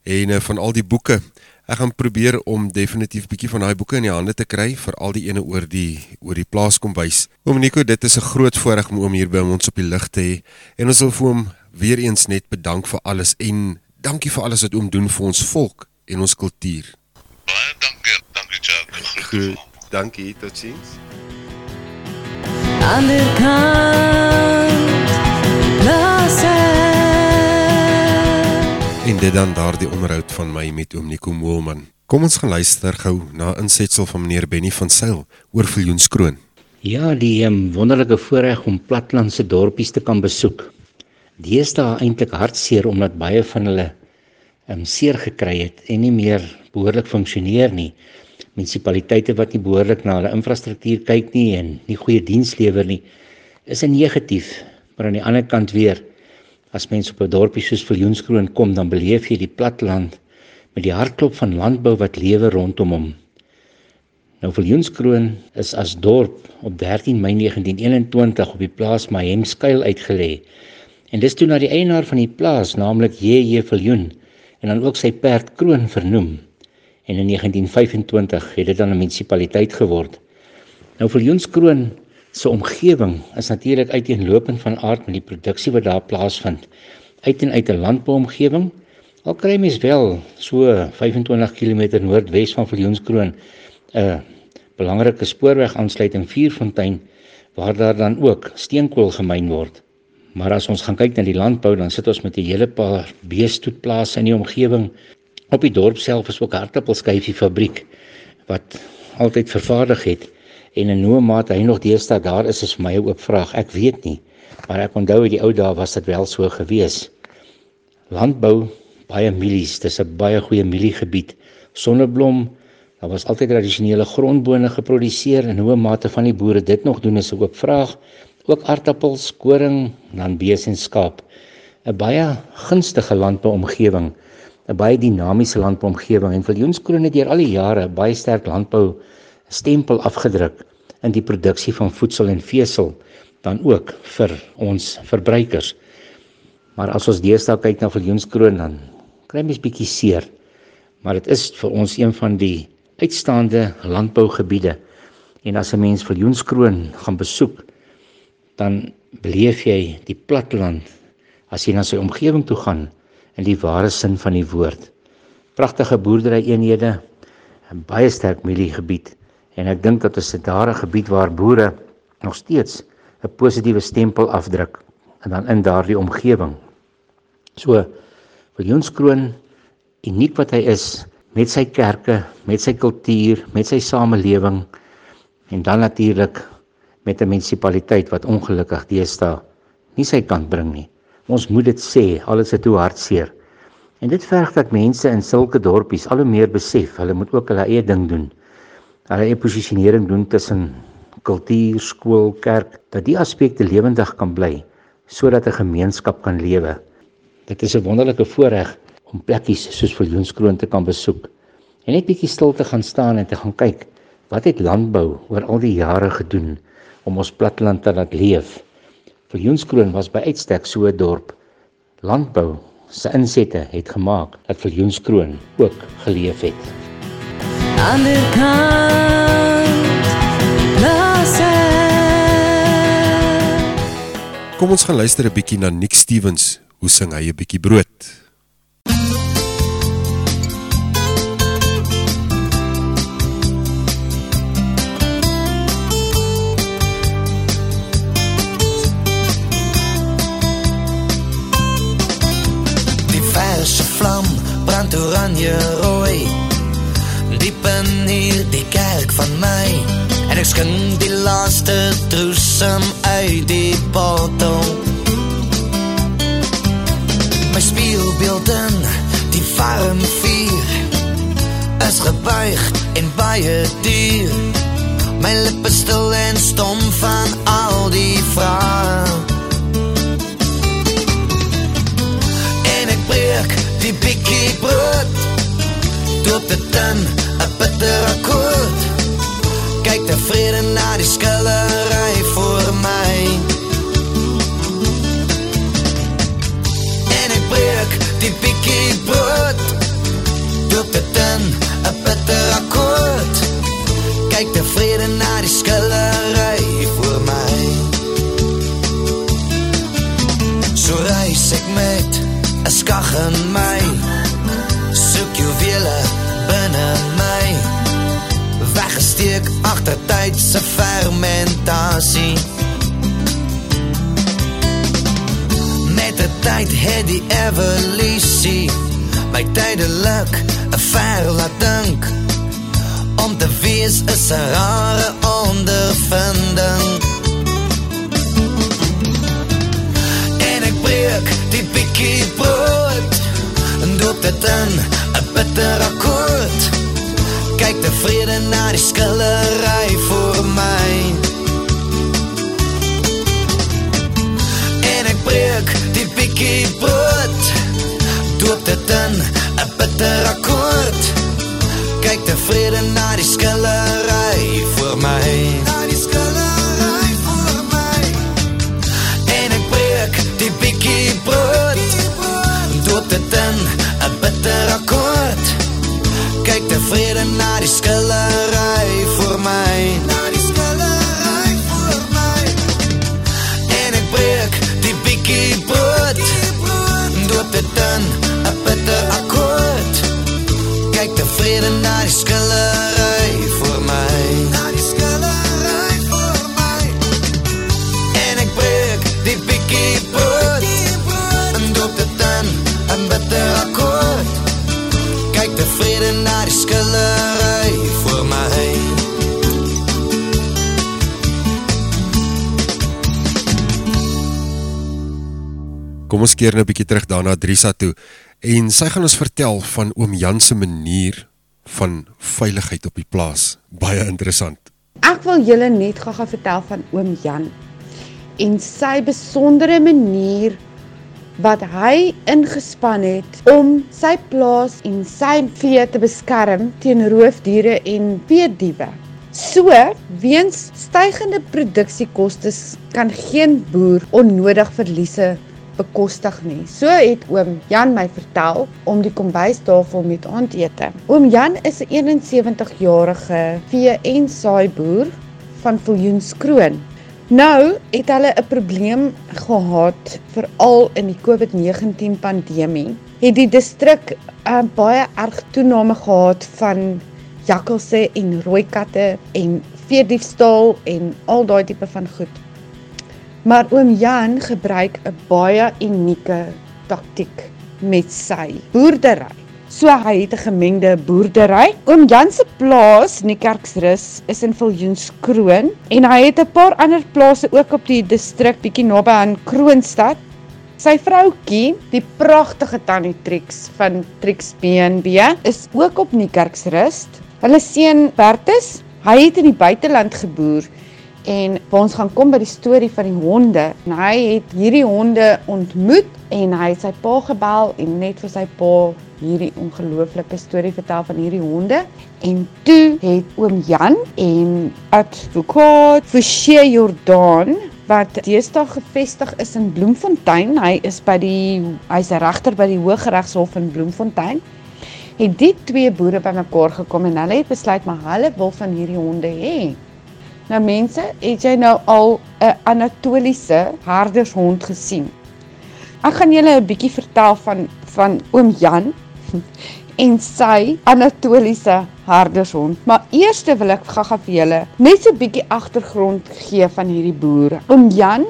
en uh, van al die boeke. Ek gaan probeer om definitief bietjie van daai boeke in die hande te kry vir al die ene oor die oor die plaas kom wys. Oom Nico, dit is 'n groot voorreg om oom hier by ons op die lig te hê en ons wil vir hom weer eens net bedank vir alles en dankie vir alles wat oom doen vir ons volk en ons kultuur. Baie dankie, dankie Jacques. Goed, dankie, totsiens. aan de kant plaza. En dit dan daardie onderhoud van my met oom Nico Moelman. Kom ons gaan luister gou na insetsel van meneer Benny van Sail oor Viljoenskroon. Ja, die um, wonderlike voorreg om platlandse dorpies te kan besoek. Deesdae eintlik hartseer omdat baie van hulle um, seer gekry het en nie meer behoorlik funksioneer nie. Munisipaliteite wat nie behoorlik na hulle infrastruktuur kyk nie en nie goeie diens lewer nie, is 'n negatief. Maar aan die ander kant weer, as mens op 'n dorpie soos Viljoenskroon kom, dan beleef jy die platland met die hartklop van landbou wat lewe rondom hom. Nou Viljoenskroon is as dorp op 13 Mei 1921 op die plaas Mahemskuil uitgelê. En dis toe na die eienaar van die plaas, naamlik J.J. Viljoen, en dan ook sy perd Kroon vernoem. En in 1925 het dit dan 'n munisipaliteit geword. Nou Viljoenskroon se omgewing is natuurlik uiteenlopend van aard met die produksie wat daar plaasvind. Uit en uit 'n landbouomgewing. Al kry mens wel so 25 km noordwes van Viljoenskroon 'n belangrike spoorwegaansluiting Vierfontein waar daar dan ook steenkool gemyn word. Maar as ons gaan kyk na die landbou, dan sit ons met 'n hele paar beestoetplase in die omgewing. Op die dorp self is ook 'n aardappelskyfie fabriek wat altyd vervaardig het en in hoe mate hy nog deesdae daar is is vir my 'n oop vraag. Ek weet nie, maar ek onthou uit die ou dae was dit wel so gewees. Landbou, baie mielies, dis 'n baie goeie mieliegebied. Sonneblom, daar was altyd tradisionele grondbone geproduseer en hoe mate van die boere dit nog doen is 'n oop vraag. Ook aardappels, koring, dan bees en skaap. 'n Baie gunstige landbouomgewing, 'n baie dinamiese landbouomgewing en Viljoenskroon het deur al die jare baie sterk landbou stempel afgedruk in die produksie van voedsel en vesel dan ook vir ons verbruikers. Maar as ons deesdae kyk na Viljoenskroon dan kry mens bietjie seer. Maar dit is vir ons een van die uitstaande landbougebiede. En as 'n mens Viljoenskroon gaan besoek, dan beleef jy die platteland as jy na sy omgewing toe gaan in die ware sin van die woord. Pragtige boerdery eenhede, 'n baie sterk mieliegebied en ek dink dat dit 'n daar 'n gebied waar boere nog steeds 'n positiewe stempel afdruk en dan in daardie omgewing. So Viljoenskroon uniek wat hy is met sy kerke, met sy kultuur, met sy samelewing en dan natuurlik met 'n munisipaliteit wat ongelukkig deesdae nie sy kant bring nie. Ons moet dit sê, al is dit hoe hartseer. En dit verg dat mense in sulke dorpies al hoe meer besef, hulle moet ook hulle eie ding doen. Hulle eie posisionering doen tussen kultuur, skool, kerk, dat die aspekte lewendig kan bly sodat 'n gemeenskap kan lewe. Dit is 'n wonderlike voorreg om plekkies soos Viljoenskroon te kan besoek en net bietjie stil te gaan staan en te gaan kyk wat het landbou oor al die jare gedoen om ons platteland te laat leef. Viljoenskroon was by uitstek so 'n dorp. Landbou se insette het gemaak dat Viljoenskroon ook geleef het. Kom ons gaan luister 'n bietjie na Nick Stevens. Hoe sing hy 'n bietjie brood? Die verse vlam brand oranje rooi van my En ek skink die laaste troesem uit die bottel My spieelbeeld in die warm vuur is gebuig en baie duur. My lippe stil en stom van al die vrae. En ek breek die bikkie brood. Doop dit in 'n bitter akkoord. Kyk tevrede na die skillery voor my. En ek breek die bikkie brood. Doop dit in 'n bitter akkoord. Kyk tevrede na die skillery voor my. So reis ek met 'n skag in my. Weggesteek agter tyd se fermentasie. Met die tyd het die evolusie my tydelik 'n ver laat dink. Om te wees is 'n rare ondervinding. En ek breek die bikkie brood en doop dit in 'n bitter akkoord. Kyk tevrede na die skillery voor my. En ek breek die bikkie brood doop dit in 'n bitter akkoord. Kyk tevrede na die skillery voor my. Na die skillery na die skillery voor my. Na die skillery voor my. En ek breek die bikkie brood. Doop dit in 'n bitter akkoord. Kyk tevrede na die skillery Kom ons keer nou 'n bietjie terug daarna Drisa toe en sy gaan ons vertel van oom Jan se manier van veiligheid op die plaas. Baie interessant. Ek wil julle net gou-gou vertel van oom Jan en sy besondere manier wat hy ingespan het om sy plaas en sy vee te beskerm teen roofdiere en veediewe. So, weens stygende produksiekoste kan geen boer onnodig verliese bekostig nie. So het oom Jan my vertel om die kombuistafel met aandete. Oom Jan is 'n 71-jarige vee- en saaiboer van Viljoenskroon. Nou het hulle 'n probleem gehad veral in die COVID-19 pandemie. Het die distrik 'n uh, baie erg toename gehad van jakkalse en rooi katte en veediefstal en al daai tipe van goed. Maar oom Jan gebruik 'n baie unieke taktik met sy boerdery. So hy het 'n gemengde boerdery. Oom Jan se plaas, Niekerksrus, is in Viljoenskroon en hy het 'n paar ander plase ook op die distrik bietjie naby aan Kroonstad. Sy vroutjie, die pragtige tannie Trix van Trix BNB, is ook op Niekerksrus. Hulle seun Bertus, hy het in die buiteland geboer en ons gaan kom by die storie van die honde. En hy het hierdie honde ontmoet en hy het sy pa gebel en net vir sy pa hierdie ongelooflike storie vertel van hierdie honde. En toe het oom Jan en advokaat Forsie Jordaan wat deesdae gevestig is in Bloemfontein. Hy is by die hy's 'n regter by die Hooggeregshof in Bloemfontein. Het die twee boere bymekaar gekom en hulle het besluit maar hulle wil van hierdie honde hê. Nou mense, het jy nou al 'n Anatoliese herdershond gesien? Ek gaan julle 'n bietjie vertel van van oom Jan en sy Anatoliese herdershond. Maar eers wil ek gaga vir julle net so 'n bietjie agtergrond gee van hierdie boere. Oom Jan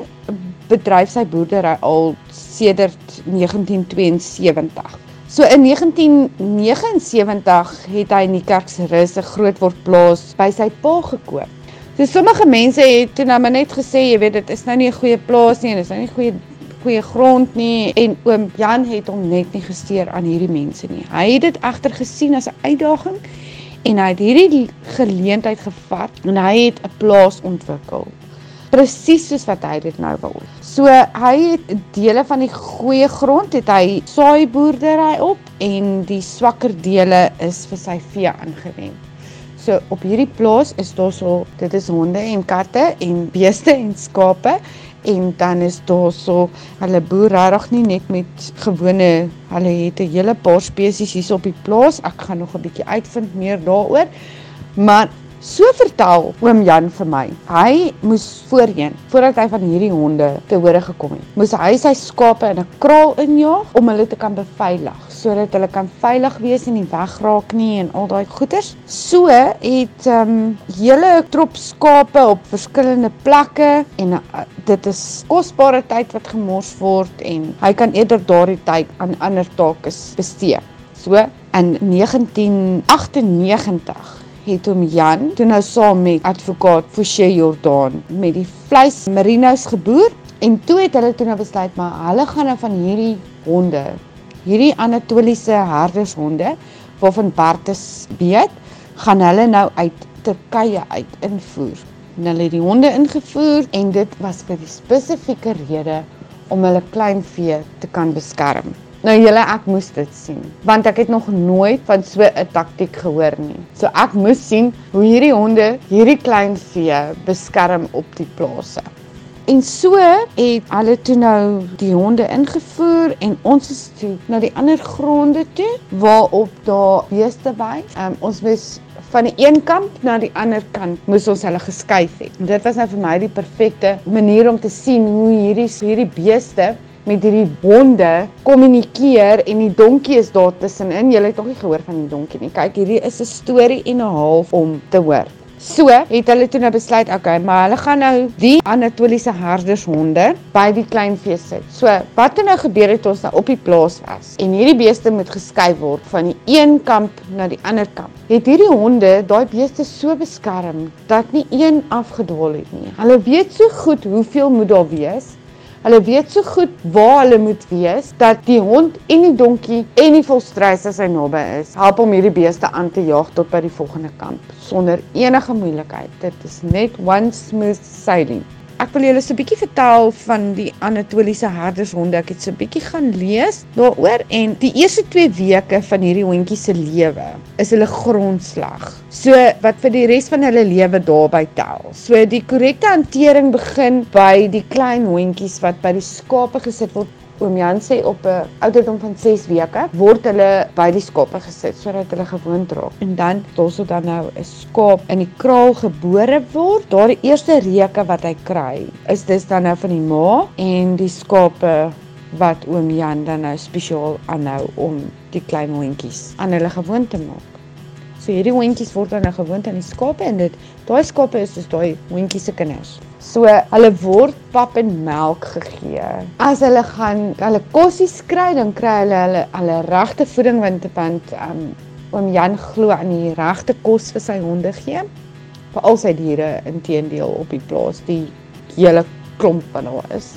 bedryf sy boerdery al sedert 1972. So in 1979 het hy in die Kerksrus 'n grootwordplaas by sy pa gekoop. So sommige mense het toe nou maar net gesê, jy weet, dit is nou nie 'n goeie plaas nie en is nou nie goeie goeie grond nie en oom Jan het hom net nie gesteer aan hierdie mense nie. Hy het dit egter gesien as 'n uitdaging en hy het hierdie geleentheid gevat en hy het 'n plaas ontwikkel. Presies soos wat hy dit nou wil. So hy het dele van die goeie grond het hy saaiboerdery op en die swakker dele is vir sy vee aangewend. So op hierdie plaas is daar so dit is honde en katte en beeste en skape en dan is daar so hulle boer regtig nie net met gewone hulle het 'n hele paar spesies hier op die plaas. Ek gaan nog 'n bietjie uitvind meer daaroor. Maar So vertel oom Jan vir my. Hy moes voorheen, voordat hy van hierdie honde te hore gekom het, moes hy sy skape in 'n kraal injaag om hulle te kan beveilig sodat hulle kan veilig wees en nie wegraak nie en al daai goeders. So het ehm um, hele trop skape op verskillende plekke en uh, dit is kosbare tyd wat gemors word en hy kan eerder daardie tyd aan ander take bestee. So in 1998 het hom Jan toe nou saam met advokaat Forsie Jordaan met die vleis merinos geboer en toe het hulle toe nou besluit maar hulle gaan nou van hierdie honde hierdie Anatoliese herdershonde waarvan Bertus weet gaan hulle nou uit Turkye uit invoer. En hulle het die honde ingevoer en dit was vir die spesifieke rede om hulle kleinvee te kan beskerm Nou julle ek moes dit sien want ek het nog nooit van so 'n taktik gehoor nie. So ek moes sien hoe hierdie honde hierdie klein vee beskerm op die plase. En so het hulle toe nou die honde ingevoer en ons is toe na die ander gronde toe waarop daar beeste by. Um, ons moes van die een kant na die ander kant moes ons hulle geskuif het. Dit was nou vir my die perfekte manier om te sien hoe hierdie hierdie beeste met hierdie honde kommunikeer en die donkie is daar tussenin. Jy het nog nie gehoor van die donkie nie. Kyk, hierdie is 'n storie en 'n half om te hoor. So het hulle toe nou besluit, okay, maar hulle gaan nou die Anatoliese herdershonde by die kleinvee sit. So, wat het nou gebeur het ons nou op die plaas was en hierdie beeste moet geskuif word van die een kamp na die ander kamp. Het hierdie honde daai beeste so beskerm dat nie een afgedwaal het nie. Hulle weet so goed hoeveel moet daar wees Hulle weet so goed waar hulle moet wees dat die hond en die donkie en die volstrys as hy naby is, help om hierdie beeste aan te jaag tot by die volgende kamp sonder enige moeilikheid. Dit is net one smooth sailing. Ek wil julle so 'n bietjie vertel van die Anatoliese herdershonde. Ek het so 'n bietjie gaan lees daaroor en die eerste 2 weke van hierdie hondjie se lewe is hulle grondslag. So wat vir die res van hulle lewe daarby tel. So die korrekte hantering begin by die klein hondjies wat by die skape gesit word Oom Jan sê op 'n ouderdom van 6 weke word hulle by die skape gesit sodat hulle gewoond raak. En dan totdat dan nou 'n skaap in die kraal gebore word, daardie eerste reuke wat hy kry, is dis dan nou van die ma en die skape wat oom Jan dan nou spesiaal aanhou om die klein hondjies aan hulle gewoond te maak. So hierdie hondjies word dan nou gewoond aan die skape en dit daai skape is dus daai hondjies se kinders. So hulle word pap en melk gegee. As hulle gaan hulle kossies kry, dan kry hulle hulle hulle regte voeding want want um, oom Jan glo aan die regte kos vir sy honde gee. Vir al sy diere inteendeel op die plaas, die hele klomp wat daar is,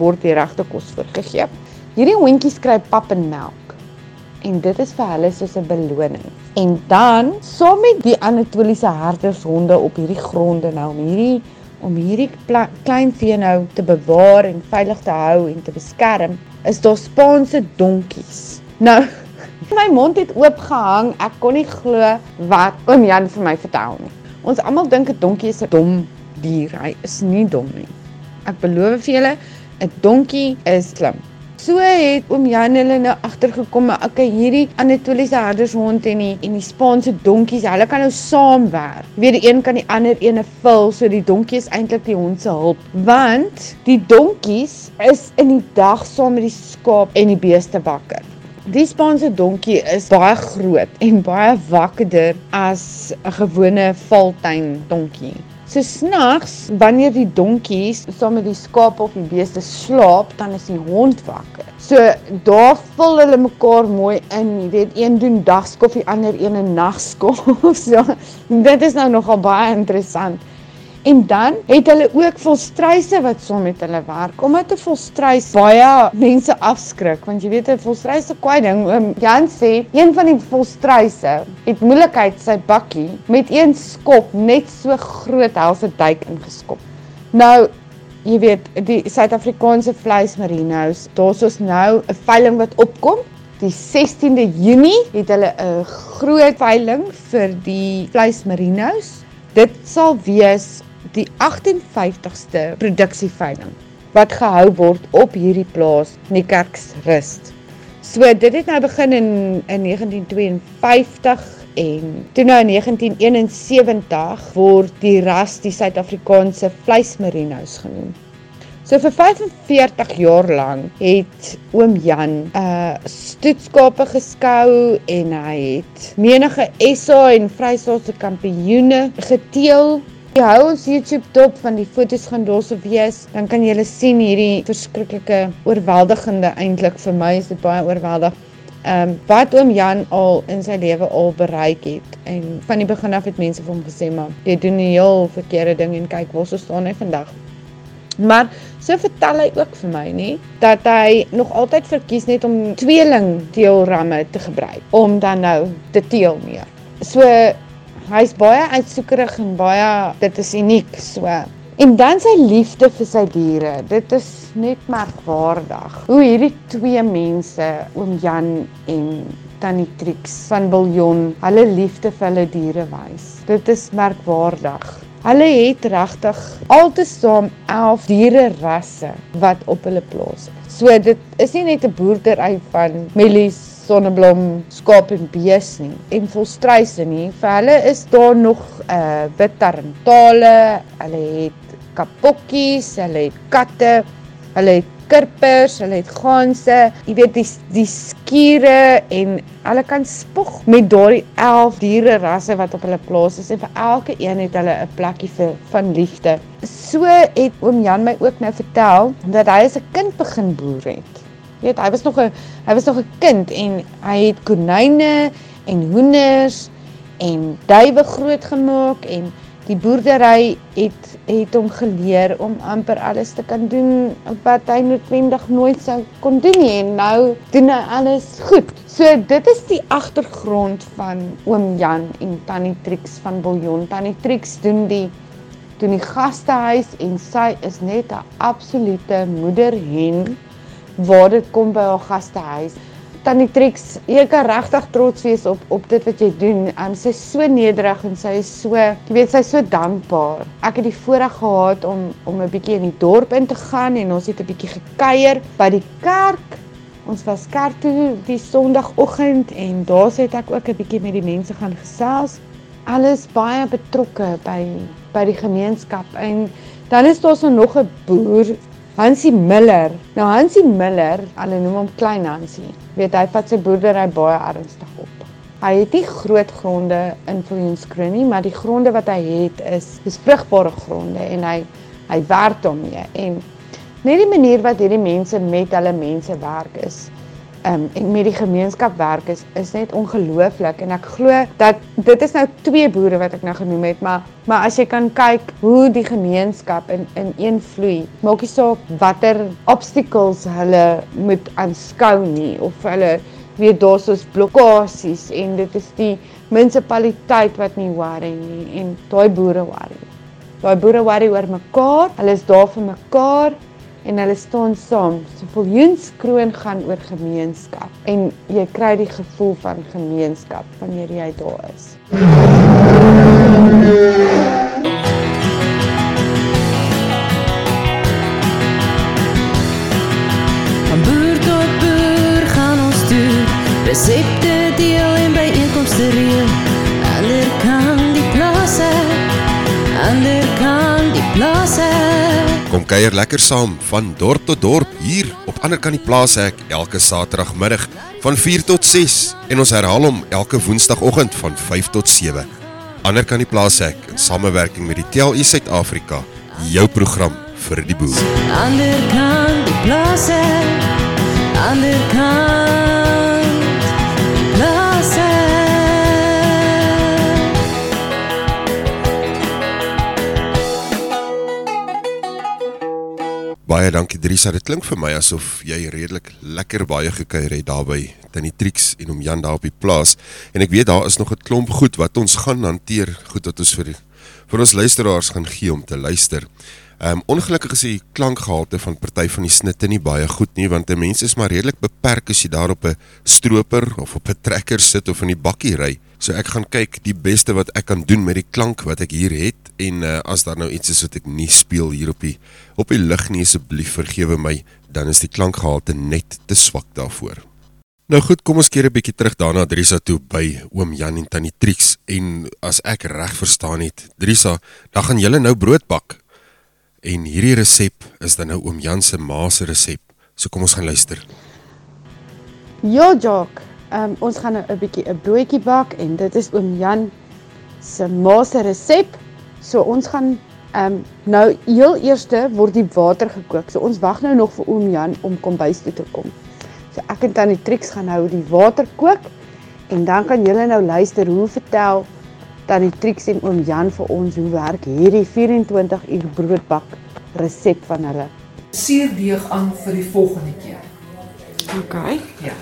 word die regte kos voorgegee. Hierdie hondjies kry pap en melk. En dit is vir hulle soos 'n beloning. En dan, saam met die Anatoliese herdershonde op hierdie gronde nou om hierdie om hierdie klein vee nou te bewaar en veilig te hou en te beskerm, is daar Spaanse donkies. Nou, my mond het oop gehang. Ek kon nie glo wat oom Jan vir my vertel nie. Ons almal dink 'n donkie is 'n dom dier. Hy is nie dom nie. Ek beloof vir julle, 'n donkie is slim. So het oom Jan hulle nou agtergekom, maar okay, hierdie Anatoliese herdershond en die en die Spaanse donkies, hulle kan nou saamwerk. Die een kan die ander ene vul, so die donkie is eintlik die hond se hulp, want die donkies is in die dag saam met die skaap en die beeste wakker. Die Spaanse donkie is baie groot en baie wakkerder as 'n gewone valtuin donkie. So snags wanneer die donkies saam met die skaap of die beeste slaap, dan is die hond wakker. So daar vul hulle mekaar mooi in. Jy weet, een doen dagskof, die ander een 'n nagskof. so dit is nou nogal baie interessant. En dan het hulle ook volstruise wat saam met hulle werk. Omdat 'n volstruis baie mense afskrik, want jy weet 'n volstruis se kwaai ding. Um, Jan sê een van die volstruise het moeilikheid sy bakkie met een skop net so groot helse duik ingeskop. Nou Jy weet, die Suid-Afrikaanse vleismarinos, daar's ons nou 'n veiling wat opkom Die 16de Junie het hulle 'n groot veiling vir die vleismarinos. Dit sal wees die 58ste produksieveiling wat gehou word op hierdie plaas, Niekerksrust. So dit het nou begin in in 1952 en toe nou in 1971 word die ras die Suid-Afrikaanse vleismarinos genoem. So vir 45 jaar lank het oom Jan uh, stoetskape geskou en hy het menige SA en Vrystaatse kampioene geteel. Jy hou ons YouTube dop van die fotos gaan daarso wees, dan kan jy sien hierdie verskriklike oorweldigende eintlik vir my is dit baie oorweldig. Ehm um, wat oom Jan al in sy lewe al bereik het en van die begin af het mense vir hom gesê maar jy doen 'n heel verkeerde ding en kyk waar so staan hy vandag. Maar so vertel hy ook vir my nie dat hy nog altyd verkies net om tweeling teelramme te gebruik om dan nou te teel mee. So hy's baie uitsoekerig en baie dit is uniek so. En dan sy liefde vir sy diere. Dit is net merkwaardig. Hoe hierdie twee mense, oom Jan en Tannie Trix van Biljon, hulle liefde vir hulle diere wys. Dit is merkwaardig. Hulle het regtig altesaam 11 diere rasse wat op hulle plaas. So dit is nie net 'n boerdery van mielies, sonneblom, skaap en bees nie en volstruise nie. Vir hulle is daar nog 'n uh, wit tarantale, hulle het kapokkies, hulle het katte, hulle het kirpers, hulle het ganse, jy weet die die skure en hulle kan spog met daardie 11 diere rasse wat op hulle plaas is en vir elke een het hulle 'n plekkie vir van liefde. So het oom Jan my ook nou vertel dat hy as 'n kind begin boer het. Jy weet, hy was nog 'n hy was nog 'n kind en hy het konyne en hoenders en duwe grootgemaak en die boerdery het het hom geleer om amper alles te kan doen wat hy noodwendig nooit sou kon doen nie en nou doen hy alles goed. So dit is die agtergrond van oom Jan en tannie Trix van Biljon. Tannie Trix doen die doen die gastehuis en sy is net 'n absolute moederhen waar dit kom by haar gastehuis. Tannie Trix, jy kan regtig trots wees op op dit wat jy doen. Um, sy is so nederig en sy is so, jy weet, sy is so dankbaar. Ek het die voorreg gehad om om 'n bietjie in die dorp in te gaan en ons het 'n bietjie gekuier by die kerk. Ons was kerk toe die Sondagoggend en daar het ek ook 'n bietjie met die mense gaan gesels. Alles baie betrokke by by die gemeenskap en dan is daar so nog 'n boer Hansie Miller. Nou Hansie Miller, hulle noem hom Klein Hansie. Weet hy vat sy boerdery baie ernstig op. Hy het nie groot gronde in Viljoenskroon nie, maar die gronde wat hy het is vrugbare gronde en hy hy werk daarmee en net die manier wat hierdie mense met hulle mense werk is um, en met die gemeenskap werk is is net ongelooflik. En ek glo dat dit is nou twee boere wat ek nou genoem het maar maar as jy kan kyk hoe die gemeenskap in in een vloei maak nie saak watter obstacles hulle moet aanskou nie of hulle weet daar's ons blokkades en dit is die munisipaliteit wat nie worry nie en daai boere worry. Daai boere worry oor mekaar hulle is daar vir mekaar en hulle staan saam. So Viljoenskroon gaan oor gemeenskap en jy kry die gevoel van gemeenskap wanneer jy daar is. Van boer tot boer gaan ons toe. Resepte deel en byeenkomste reël. Ander kan die plase. Ander kan die plase. Kuier lekker saam van dorp tot dorp hier op ander kan die plaashek elke Saterdagmiddag van 4 tot 6 en ons herhaal hom elke Woensdagoggend van 5 tot 7. Ander kan die plaashek in samewerking met die TLU Suid-Afrika, jou program vir die boer. Ander kan die plase. Ander kan baie dankie Drisa. Dit klink vir my asof jy redelik lekker baie gekuier het daarby Tannie Trix en om Jan daar op die plaas. En ek weet daar is nog 'n klomp goed wat ons gaan hanteer, goed wat ons vir die, vir ons luisteraars gaan gee om te luister. Ehm um, ongelukkig is die klankgehalte van party van die snitte nie baie goed nie want 'n mens is maar redelik beperk as jy daar op 'n stroper of op 'n trekker sit of in die bakkie ry. So ek gaan kyk die beste wat ek kan doen met die klank wat ek hier het en uh, as daar nou iets is wat ek nie speel hier op die op die lig nie asseblief vergewe my, dan is die klankgehalte net te swak daarvoor. Nou goed, kom ons keer 'n bietjie terug daarna Drisa toe by oom Jan en tannie Trix en as ek reg verstaan het, Drisa, dan gaan julle nou brood bak. En hierdie resep is dan nou oom Jan se ma se resep. So kom ons gaan luister. Ja, Jock. Um, ons gaan nou 'n bietjie 'n broodjie bak en dit is oom Jan se ma se resep. So ons gaan ehm um, nou heel eerste word die water gekook. So ons wag nou nog vir oom Jan om kombuis toe te kom. So ek en tannie Trix gaan nou die water kook en dan kan julle nou luister hoe vertel tannie Trix en oom Jan vir ons hoe werk hierdie 24 uur broodbak resep van hulle. Suurdeeg aan vir die volgende keer. OK. Ja.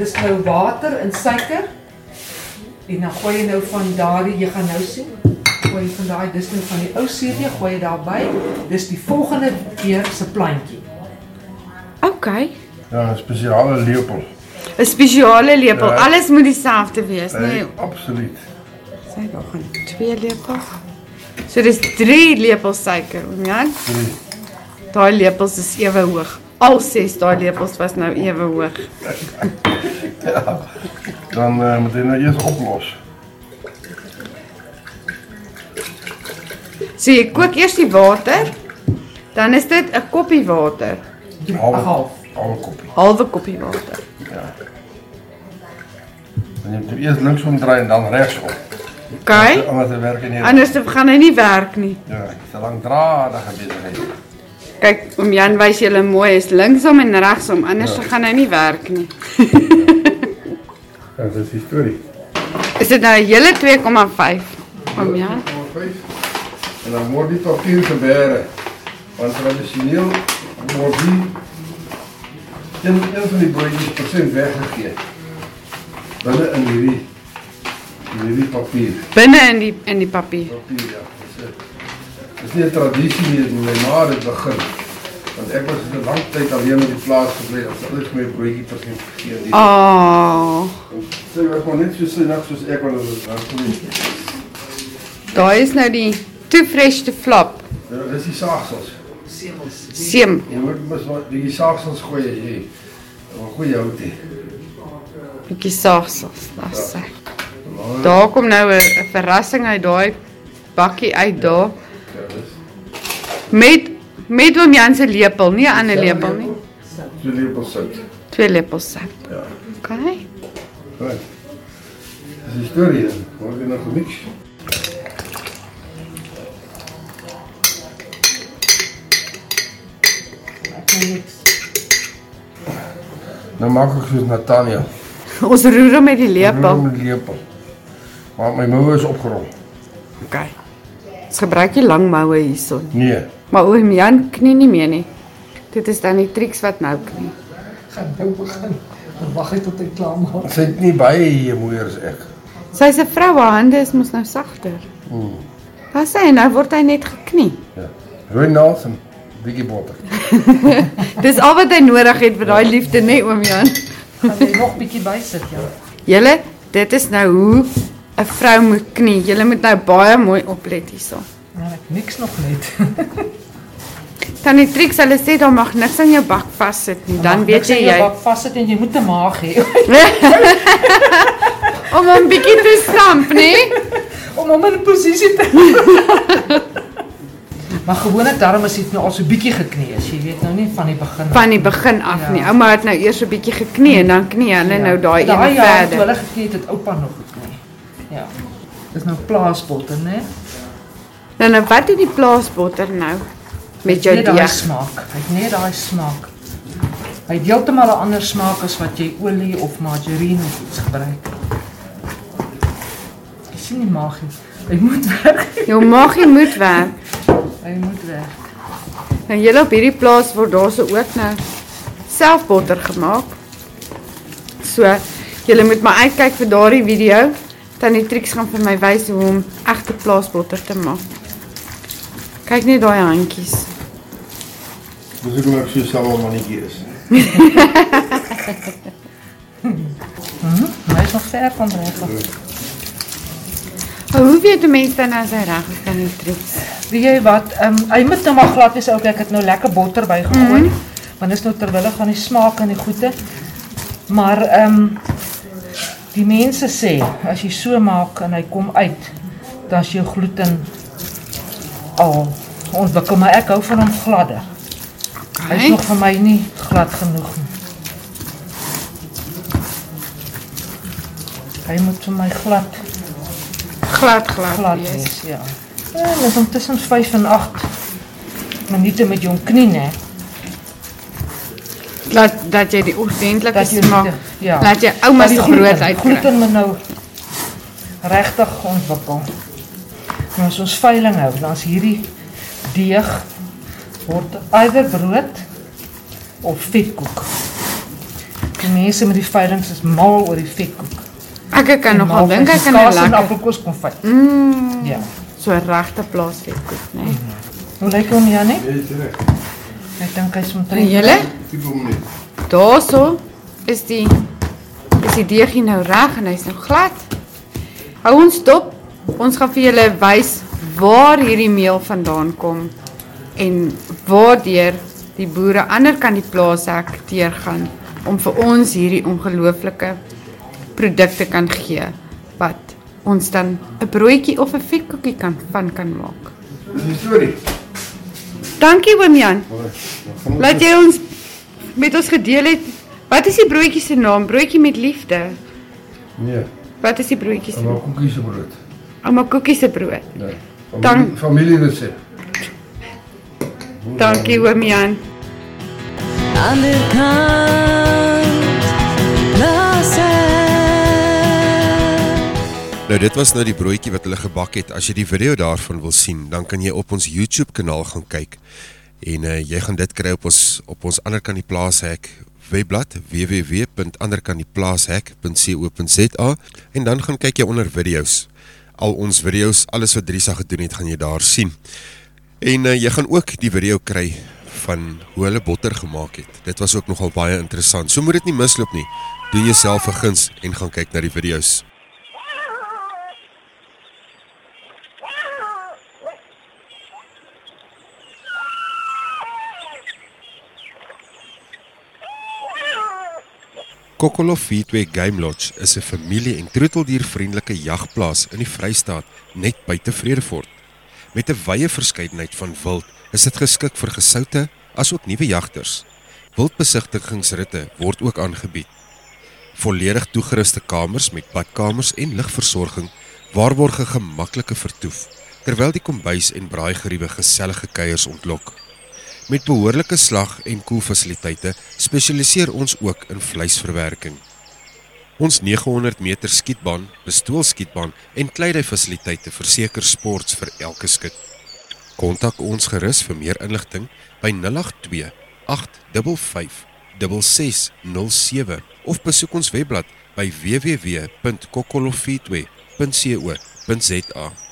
Dis nou water en suiker. En dan gooi jy nou van daardie, jy gaan nou sien, gooi van daai dis nou van die ou suurdeeg gooi jy daarby. Dis die volgende keer se plantjie. OK. Ja, 'n spesiale lepel. 'n Spesiale lepel. Ja. Alles moet dieselfde wees, nee. Nee, absoluut. Daar gaan twee lepels. So dis 3 lepels suiker, oom Jan. Drie. Daai lepels is ewe hoog. Al 6 daai lepels was nou ewe hoog. Ja. Dan uh, moet jy nou eers oplos. So jy kook eers die water. Dan is dit 'n koppie water. Half. half. Half koppie. Halwe koppie water. Ja. Dan jy moet eers linksom draai en dan regsom. OK? Anders dan werk nie. Anders gaan hy nie werk nie. Ja, dis 'n langdradige besigheid. Kyk, oom Jan wys julle mooi is linksom en regsom, anders dan gaan hy nie werk nie. Ja, dis die storie. Is dit nou 'n hele 2,5? Oom Jan. 2,5. En dan word die papier gebeere. Want tradisioneel word die een, een van die broodjies persent weggegee. Binne in hierdie in hierdie papier. Binne in die in die papier. Papier ja. Dis 'n dis nie 'n tradisie nie, dit my ma het begin. Want ek was 'n lang tyd alleen op die plaas gebly, ons het altyd my broodjie persent gegee. Oh, Sy was maar net so sinnig soos ek want dit was dan nie. daai is nou die too fresh to flop. Ja, dis die saagsels. Seem. Jy moet mos maar die saagsels gooi jy. 'n Goeie hout hê. Bietjie saagsels, daar's. Daar kom nou 'n verrassing uit daai bakkie uit daar. Met met oom Jan se lepel, nie 'n ander lepel nie. so lepel sout. Twee lepels sout. Ja. OK. Goed. Dis storie dan. Word jy nog gemix? Nou maak ek soos Natania. Ons roer hom met die Roer lepel. Met die lepel. Maar my moue is opgerol. OK. Ons gebruik nie lang moue hierson. Nee. Maar oom Jan knie nie meer nie. Dit is dan die triks wat nou knie. Gaan nou begin. Wag hy tot hy klaar maak. Sy het nie baie hier moeier as ek. Sy se vrou haar hande is mos nou sagter. Mm. Wat sê hy nou word hy net geknie. Ja. Rooi naels en bietjie botter. Dis al wat hy nodig het vir daai liefde, nê oom Jan. Gaan jy nog bietjie bysit, ja. Julle, dit is nou hoe 'n vrou moet knie. Julle moet nou baie mooi oplet hierso. Maar ek niks nog net. Tannie Trix, hulle sê daar mag niks aan jou bak vassit nie. Dan weet jy jy bak vassit en jy moet 'n maag hê. om hom bietjie te stamp, nê? Om hom in 'n posisie te Maar gewoonlik daarom is dit nou al so bietjie geknie is. Jy weet nou nie van die begin af. Van die begin af nie. Ouma het nou eers 'n bietjie geknie en dan knie hulle nou daai Daai een jaar toe verder. hulle geknie het, het oupa nog geknie. Ja. Dis nou plaasbotter, né? Nou nou wat doen die plaasbotter nou met jou Net daai deeg? smaak. Hy het net daai smaak. Hy het heeltemal 'n ander smaak as wat jy olie of margarine of iets gebruik. Jy sien nie magie. Hy moet werk. Jou maagie moet werk. Hy moet werk. Nou julle op hierdie plaas word daar so ook nou self botter gemaak. So julle moet maar uitkyk vir daardie video. Tannie Trix gaan vir my wys hoe om egte plaasbotter te maak. Kyk net daai handjies. Dis ek maar so sal mannetjie is. Mhm. Hy is nog ver van reg. Maar hoe weet 'n mens dan as hy reg is Tannie Trix? Weet jy wat? Ehm um, hy moet nou maar glad wees ook. Ek het nou lekker botter bygegooi. Mhm. Want dis nou terwille van die smaak en die goeie. Maar ehm um, die mense sê as jy so maak en hy kom uit, dan is jou gluten al ontwikkel, maar ek hou van hom gladder. Hy is nog vir my nie glad genoeg nie. Hy moet vir my glad glad glad, glad wees. wees, ja. Ja, dis om tussen 5 en 8 minute met jou knie, né? Laat dat jy die ordentlike jy smaak. ja. Laat jy ouma Maar se die brood uitkry. Gluten moet nou regtig ontwikkel. En as ons veiling hou, dan is hierdie deeg word either brood of vetkoek. Die mense met die veilings is mal oor die vetkoek. Ek kan En nogal dink ek kan 'n lekker appelkoos konfyt. Mm. Ja. So regte plaasvetkoek, né? Nee. Hoe lyk hom Janie? Jy is reg. Ek dink hy's En omtrent. julle? Tipe hom net. Daarso is die is die deegie nou reg en hy's nou glad. Hou ons dop. Ons gaan vir julle wys waar hierdie meel vandaan kom en waardeur die boere ander kan die plaashek deurgaan om vir ons hierdie ongelooflike produkte kan gee wat ons dan 'n broodjie of 'n vetkoekie kan van kan maak. Dis die storie. Dankie oom Jan. Laat jy ons met ons gedeel het. Wat is die broodjie se naam? Broodjie met liefde. Nee, Wat is die broodjie se naam? koekies se brood. Ouma Koekie se brood. Nee. Dan- Familie, familie resep. Dankie oom Jan. Ander kant Nou dit was nou die broodjie wat hulle gebak het. As jy die video daarvan wil sien, dan kan jy op ons YouTube kanaal gaan kyk. En uh, jy gaan dit kry op ons op ons ander kan die plaashek webblad www.anderkandieplaashek.co.za en dan gaan kyk jy onder video's. Al ons video's, alles wat Drisa gedoen het, gaan jy daar sien. En uh, jy gaan ook die video kry van hoe hulle botter gemaak het. Dit was ook nogal baie interessant. So moet dit nie misloop nie. Doen jouself 'n guns en gaan kyk na die video's. Kokolo Feedway Game Lodge is 'n familie- en troeteldiervriendelike jagplaas in die Vrystaat net buite Vredefort. Met 'n wye verskeidenheid van wild is dit geskik vir gesoute asook nuwe jagters. Wildbesigtigingsritte word ook aangebied. Volledig toegeruste kamers met badkamers en ligversorging waarborg 'n gemaklike vertoef, terwyl die kombuis en braaigeriewe gesellige kuiers ontlok. Met behoorlike slag- en koelfasiliteite spesialiseer ons ook in vleisverwerking. Ons 900 meter skietbaan, pistoolskietbaan en kleidyfasiliteite verseker sports vir elke skut. Kontak ons gerus vir meer inligting by 082 855 6607 of besoek ons webblad by www.kokolofeetway.co.za.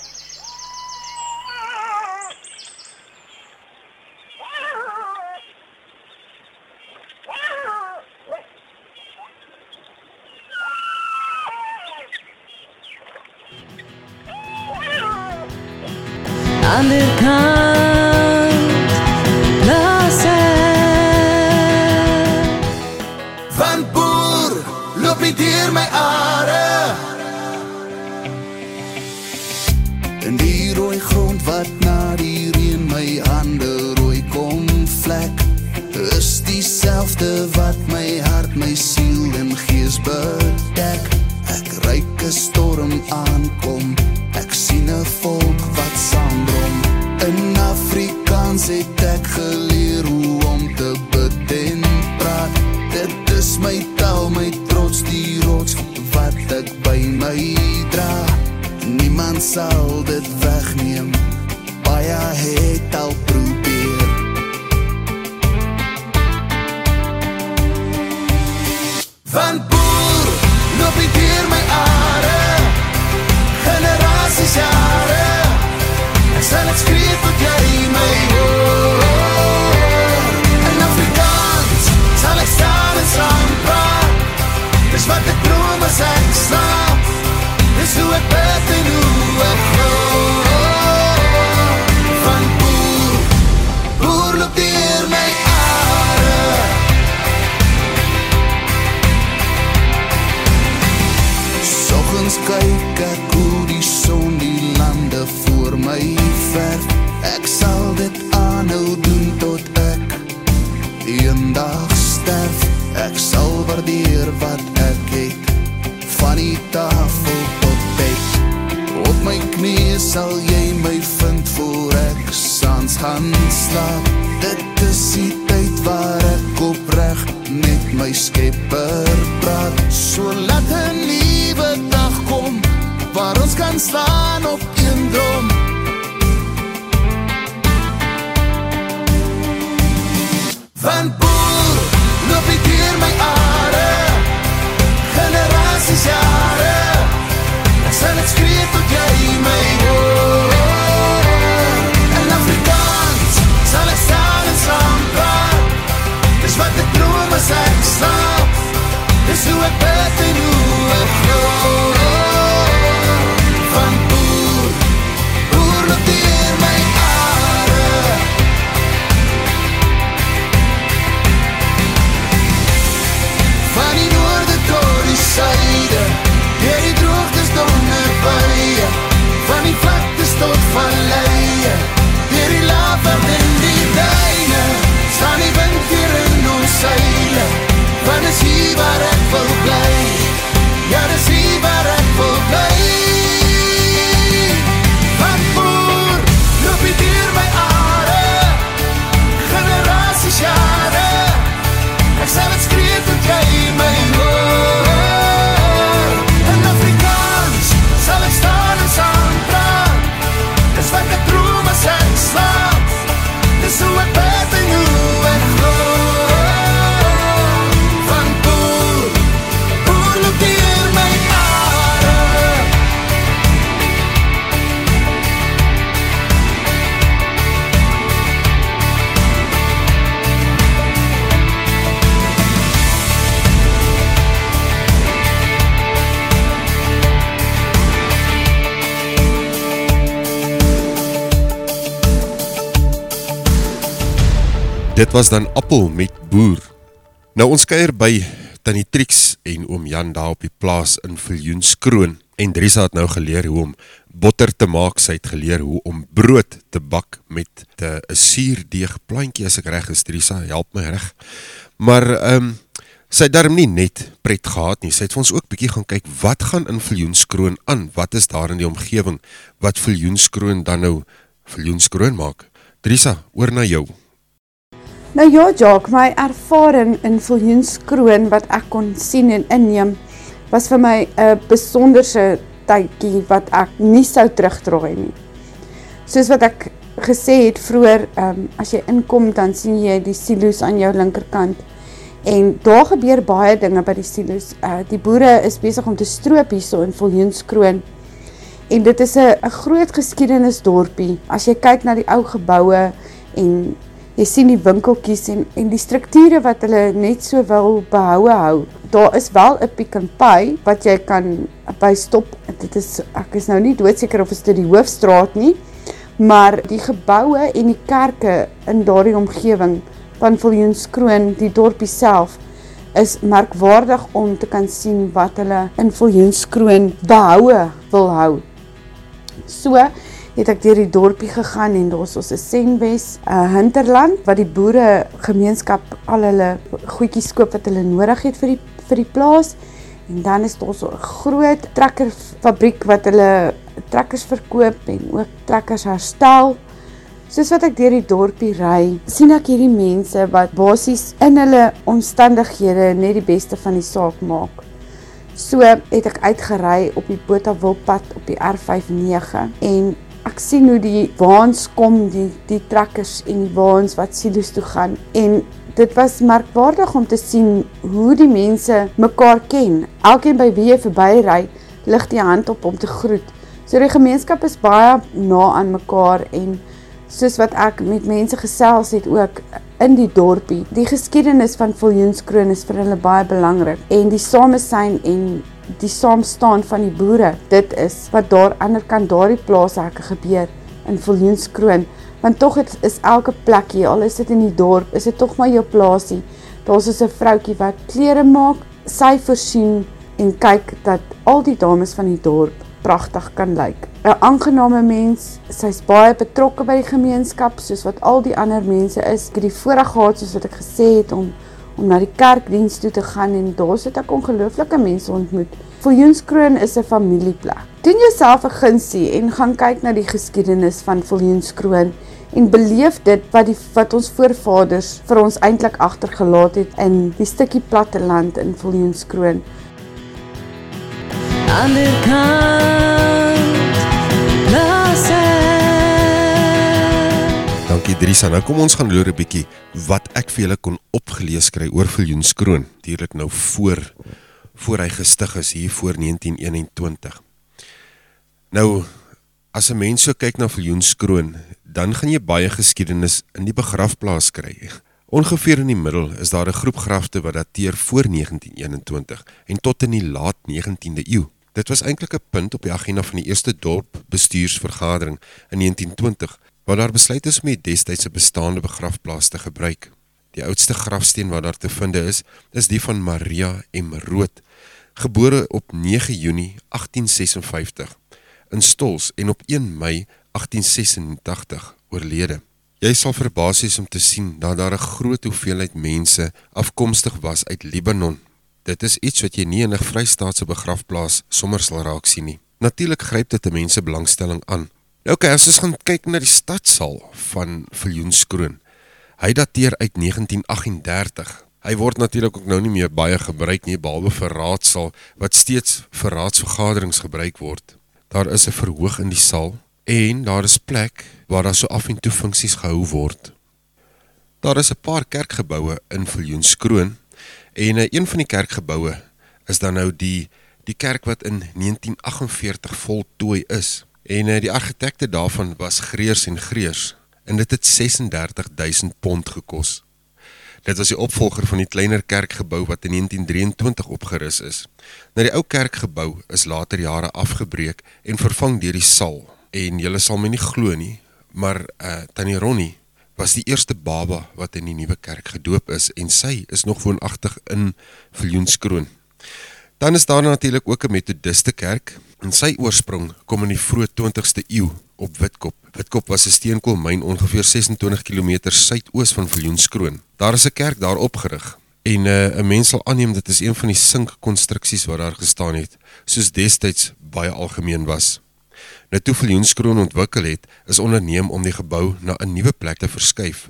Ander kant plaas Van boer loop nie deur my are. In die rooi grond wat na die reën my hande rooi kom vlek Is dieselfde wat my hart, my siel en gees bedek. Ek 'n storm aankom het ek geleer hoe om te bid en praat. Dit is my taal, my trots, die rots wat ek by my dra. Niemand sal dit wegneem. Baie het al probeer. Van boer, loop dit hier my are. Generasies jare. Ek sal dit skryf vir jou. As ek slaap Dis hoe ek bid en hoe ek gloor Van boer, boer loop dier my are Soggens kyk ek hoe die son die lande voor my verf Ek sal dit aanhou doen tot ek eendag sterf. Ek sal waardeer wat sal jy my vind voor ek saans gaan slaap. Dit is die tyd waar ek opreg met my skepper praat. So laat een nieuwe dag kom Waar ons kan slaan op een droom. Van boer loop die dier my are Dit was dan Appel met Boer. Nou ons kuier by Tannie Trix en oom Jan daar op die plaas in Viljoenskroon en Drisa het nou geleer hoe om botter te maak, sy het geleer hoe om brood te bak met 'n suurdeeg plantjie as ek reg is Drisa, help my reg. Maar ehm um, sy het darm nie net pret gehad nie, sy het vir ons ook bietjie gaan kyk wat gaan in Viljoenskroon aan, wat is daar in die omgewing wat Viljoenskroon dan nou Viljoenskroon maak. Drisa, oor na jou. Nou ja, Jacques, my ervaring in Viljoenskroon wat ek kon sien en inneem, was vir my 'n besonderse tydjie wat ek nie sou terugdraai nie. Soos wat ek gesê het vroeër, um, as jy inkom dan sien jy die silo's aan jou linkerkant en daar gebeur baie dinge by die silo's. Uh, die boere is besig om te stroop hierso in Viljoenskroon. En dit is 'n groot geskiedenisdorpie. As jy kyk na die ou geboue en jy sien die winkeltjies en en die strukture wat hulle net so wil behoue hou. Daar is wel 'n Pick n Pay wat jy kan by stop. Dit is ek is nou nie doodseker of is dit die hoofstraat nie, maar die geboue en die kerke in daardie omgewing van Viljoenskroon, die dorpie self is merkwaardig om te kan sien wat hulle in Viljoenskroon behoue wil hou. So het ek deur die dorpie gegaan en daar's ons 'n Senwes, 'n hinterland wat die boere gemeenskap al hulle goedjies koop wat hulle nodig het vir die vir die plaas. En dan is daar so 'n groot trekkerfabriek wat hulle trekkers verkoop en ook trekkers herstel. Soos wat ek deur die dorpie ry, sien ek hierdie mense wat basies in hulle omstandighede net die beste van die saak maak. So het ek uitgery op die Botawilpad op die R59 en ek sien hoe die waans kom, die die trekkers en die waans wat silo's toe gaan en dit was merkwaardig om te sien hoe die mense mekaar ken. Elkeen by wie jy verbyry, lig die hand op om te groet. So die gemeenskap is baie na aan mekaar en soos wat ek met mense gesels het ook in die dorpie. Die geskiedenis van Viljoenskroon is vir hulle baie belangrik en die samesyn en die saamstaan van die boere. Dit is wat daar ander kan daardie plaashekke gebeur in Viljoenskroon want tog het, is elke plekkie, al is dit in die dorp, is dit tog maar jou plaasie. Daar's so 'n vroutjie wat klere maak, sy voorsien en kyk dat al die dames van die dorp pragtig kan lyk. 'n Aangename mens, sy's baie betrokke by die gemeenskap soos wat al die ander mense is. Ek het die voorreg gehad soos wat ek gesê het om om na die kerkdiens toe te gaan en daar sit ek ongelooflike mense ontmoet. Viljoenskroon is 'n familieplek. Doen jouself 'n gunsie en gaan kyk na die geskiedenis van Viljoenskroon en beleef dit wat die wat ons voorvaders vir ons eintlik agtergelaat het in die stukkie platte land in Viljoenskroon. Ander kant Dankie Drisa. Nou kom ons gaan loer 'n bietjie wat ek vir julle kon opgelees kry oor Viljoenskroon. Natuurlik nou voor voor hy gestig is hier voor 1921. Nou as 'n mens so kyk na Viljoenskroon, dan gaan jy baie geskiedenis in die begrafplaas kry. Ongeveer in die middel is daar 'n groep grafte wat dateer voor 1921 en tot in die laat 19de eeu. Dit was eintlik 'n punt op die agenda van die eerste dorp bestuursvergadering in 1920 waar daar besluit is om die destydse bestaande begrafplaas te gebruik. Die oudste grafsteen wat daar te vind is, is die van Maria M. Rood, gebore op 9 Junie 1856 in Stols en op 1 Mei 1886 oorlede. Jy sal verbaas wees om te sien dat daar 'n groot hoeveelheid mense afkomstig was uit Libanon. Dit is iets wat jy nie in 'n Vrystaatse begrafplaas sommer sal raak sien nie. Natuurlik gryp dit 'n mense belangstelling aan. Nou okay, as ons gaan kyk na die stadsaal van Viljoenskroon. Hy dateer uit 1938. Hy word natuurlik ook nou nie meer baie gebruik nie behalwe vir raadsaal wat steeds vir raadsvergaderings gebruik word. Daar is 'n verhoog in die saal en daar is plek waar daar so af en toe funksies gehou word. Daar is 'n paar kerkgeboue in Viljoenskroon en een van die kerkgeboue is dan nou die die kerk wat in 1948 voltooi is. En eh, die argitekte daarvan was Greers en Greers en dit het 36000 pond gekos. Dit was die opvolger van die kleiner kerkgebou wat in 1923 opgeris is. Nou die ou kerkgebou is later jare afgebreek en vervang deur die saal. En julle sal my nie glo nie, maar uh Tannie Ronnie was die eerste baba wat in die nuwe kerk gedoop is en sy is nog woonagtig in Viljoenskroon. Dan is daar natuurlik ook 'n Methodiste kerk en sy oorsprong kom in die vroeë 20ste eeu op Witkop. Witkop was 'n steenkoolmyn ongeveer 26 km suidoos van Viljoenskroon. Daar is 'n kerk daar opgerig en uh, mens sal aanneem dit is een van die sinkkonstruksies wat daar gestaan het, soos destyds baie algemeen was. Nou toe Viljoenskroon ontwikkel het, is onderneem om die gebou na 'n nuwe plek te verskuif.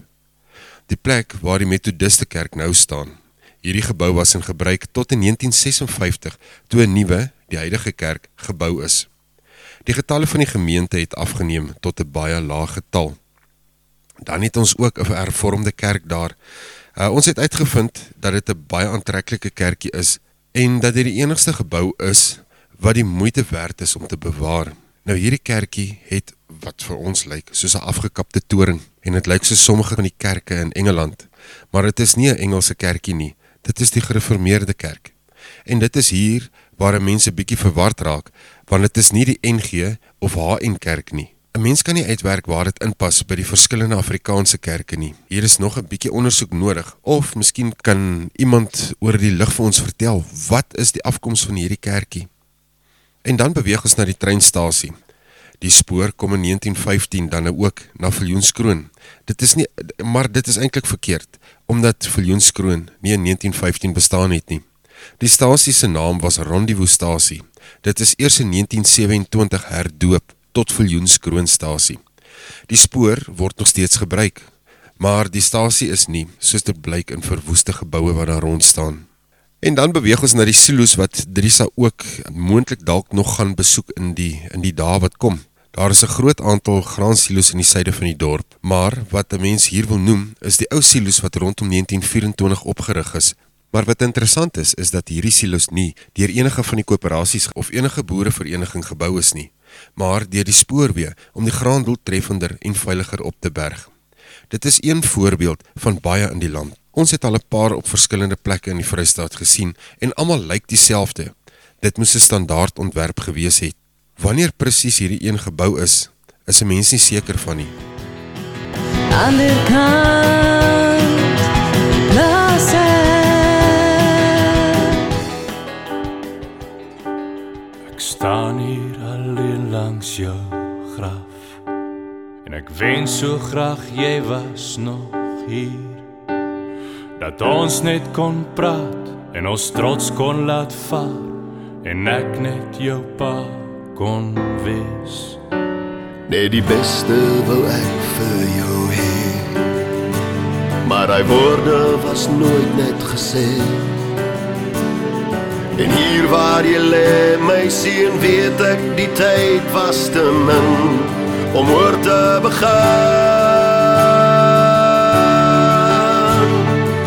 Die plek waar die Methodiste kerk nou staan. Hierdie gebou was in gebruik tot in 1956 toe 'n nuwe, die huidige kerk gebou is. Die getalle van die gemeente het afgeneem tot 'n baie laag getal. Dan het ons ook 'n hervormde kerk daar. Uh, ons het uitgevind dat dit 'n baie aantreklike kerkie is en dat dit die enigste gebou is wat die moeite werd is om te bewaar. Nou hierdie kerkie het wat vir ons lyk soos 'n afgekapte toring en dit lyk soos sommige van die kerke in Engeland, maar dit is nie 'n Engelse kerkie nie. Dit is die gereformeerde kerk. En dit is hier waar mense bietjie verward raak want dit is nie die NG of HN kerk nie. 'n Mens kan nie uitwerk waar dit inpas by die verskillende Afrikaanse kerke nie. Hier is nog 'n bietjie ondersoek nodig of miskien kan iemand oor die lig vir ons vertel wat is die afkoms van hierdie kerkie. En dan beweeg ons na die treinstasie. Die spoor kom in 1915 dan nou ook na Viljoenskroon. Dit is nie maar dit is eintlik verkeerd omdat Viljoenskroon nie in 1915 bestaan het nie. Die stasie se naam was Rendezvous stasie Dit is eers in 1927 herdoop tot Viljoenskroonstasie. Die spoor word nog steeds gebruik, maar die stasie is nie, soos dit blyk in verwoeste gebouwe wat daar rond staan. En dan beweeg ons na die siloes wat Drisa ook moendlik dalk nog gaan besoek in die, in die dag wat kom. Daar is 'n groot aantal graansilo's in die suide van die dorp, maar wat 'n mens hier wil noem, is die ou silo's wat rondom 1924 opgerig is. Maar wat interessant is, is dat hierdie silo's nie deur enige van die koöperasies of enige boerevereniging gebou is nie, maar deur die spoorweë om die graan doeltreffender en veiliger op te berg. Dit is een voorbeeld van baie in die land. Ons het al 'n paar op verskillende plekke in die Vrystaat gesien en almal lyk dieselfde. Dit moes 'n standaard ontwerp gewees het. Wanneer presies hierdie een gebou is, is 'n mens nie seker van nie. Ander kant Ek staan hier alleen langs jou graf en ek wens so graag jy was nog hier dat ons net kon praat en ons trots kon laat vaar en ek net jou pa kon wees Net die beste wou ek vir jou hê. Maar hy woorde was nooit net gesê. En hier waar jy lê, my seun, weet ek die tyd was te min om oor te begin.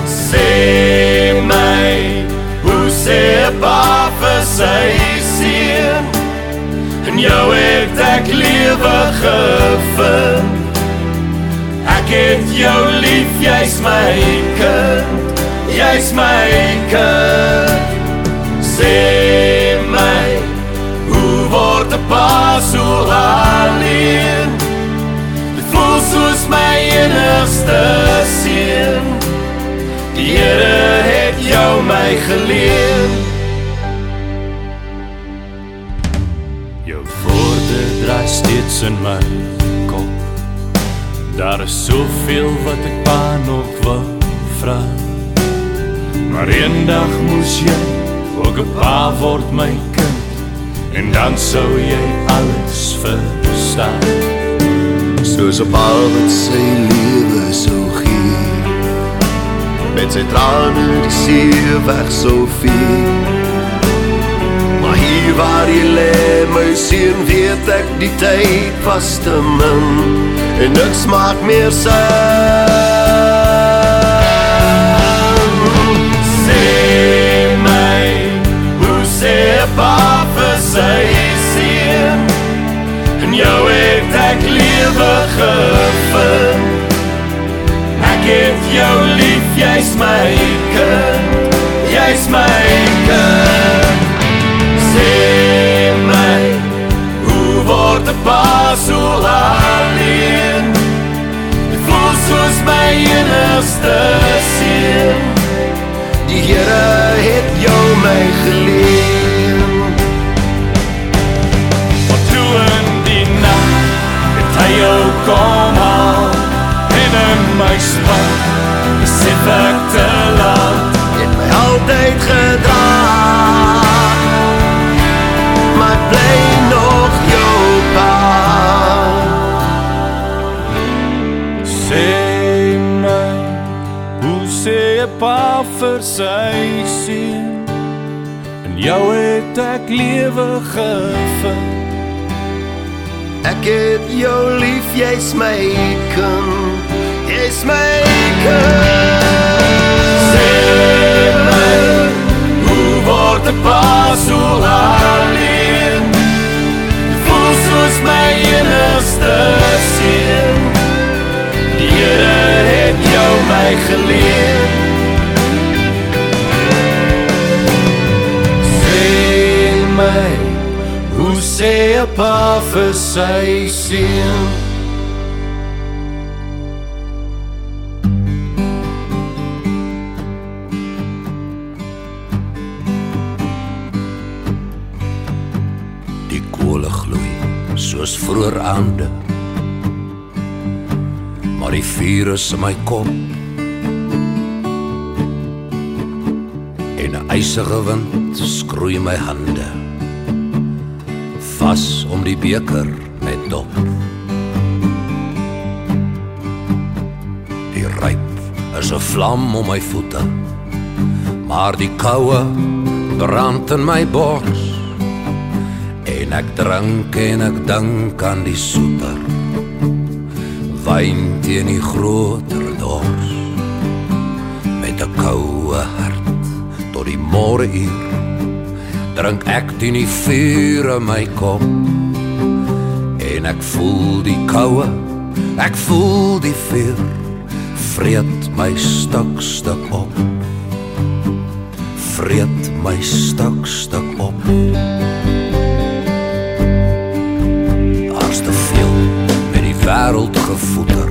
Sê my, hoe sê pa vir sy seun? En jou het ek lewe gevind. Ek het jou lief, jy's my kind. Jy's my kind. Sê my, hoe word 'n pa so alleen? Dit voel soos my enigste seun. Die Here het jou my geleen. Jou woorde draai steeds in my kop. Daar is soveel wat ek pa nog wil vra. Maar eendag moes jy ook 'n pa word my kind en dan sou jy alles verstaan. Soos 'n pa wat sy lewe sou gee. Met sy trane die see weg sou vee. Maar hier waar jy lê, my seun, weet ek die tyd was te min en niks maak meer sin. Jy's my kind. Jy's my kind. Sê my, hoe word 'n pa so alleen? Dit voel soos my enigste seun. Die Here het jou my geleen. Wat toe in die nag het hy jou kom haal En in my span besef ek te laat Het my altyd gedra Maar ek bly nog jou pa Sê my, hoe sê 'n pa vir sy seun En jou het ek lewe gevind. Ek het jou lief, jy's my kind Jy's my kind word 'n pa so alleen? Dit voel soos my enigste seun. Die Here het jou my geleen. Sê my, hoe sê 'n pa vir sy seun? Soos vroeër aande. Maar die vuur is in my kop. En 'n ysige wind skroei my hande. Vas om die beker met dop. Die ryp is 'n vlam om my voete. Maar die koue brand in my bors en ek drink en ek dink aan die soeter. Wyn teen die groter dors. Met 'n koue hart tot die môre uur Drink ek teen die vuur in my kop. En ek voel die koue, ek voel die vuur Vreet my stuk stuk op. Vreet my stuk stuk op wêreld gevoeter.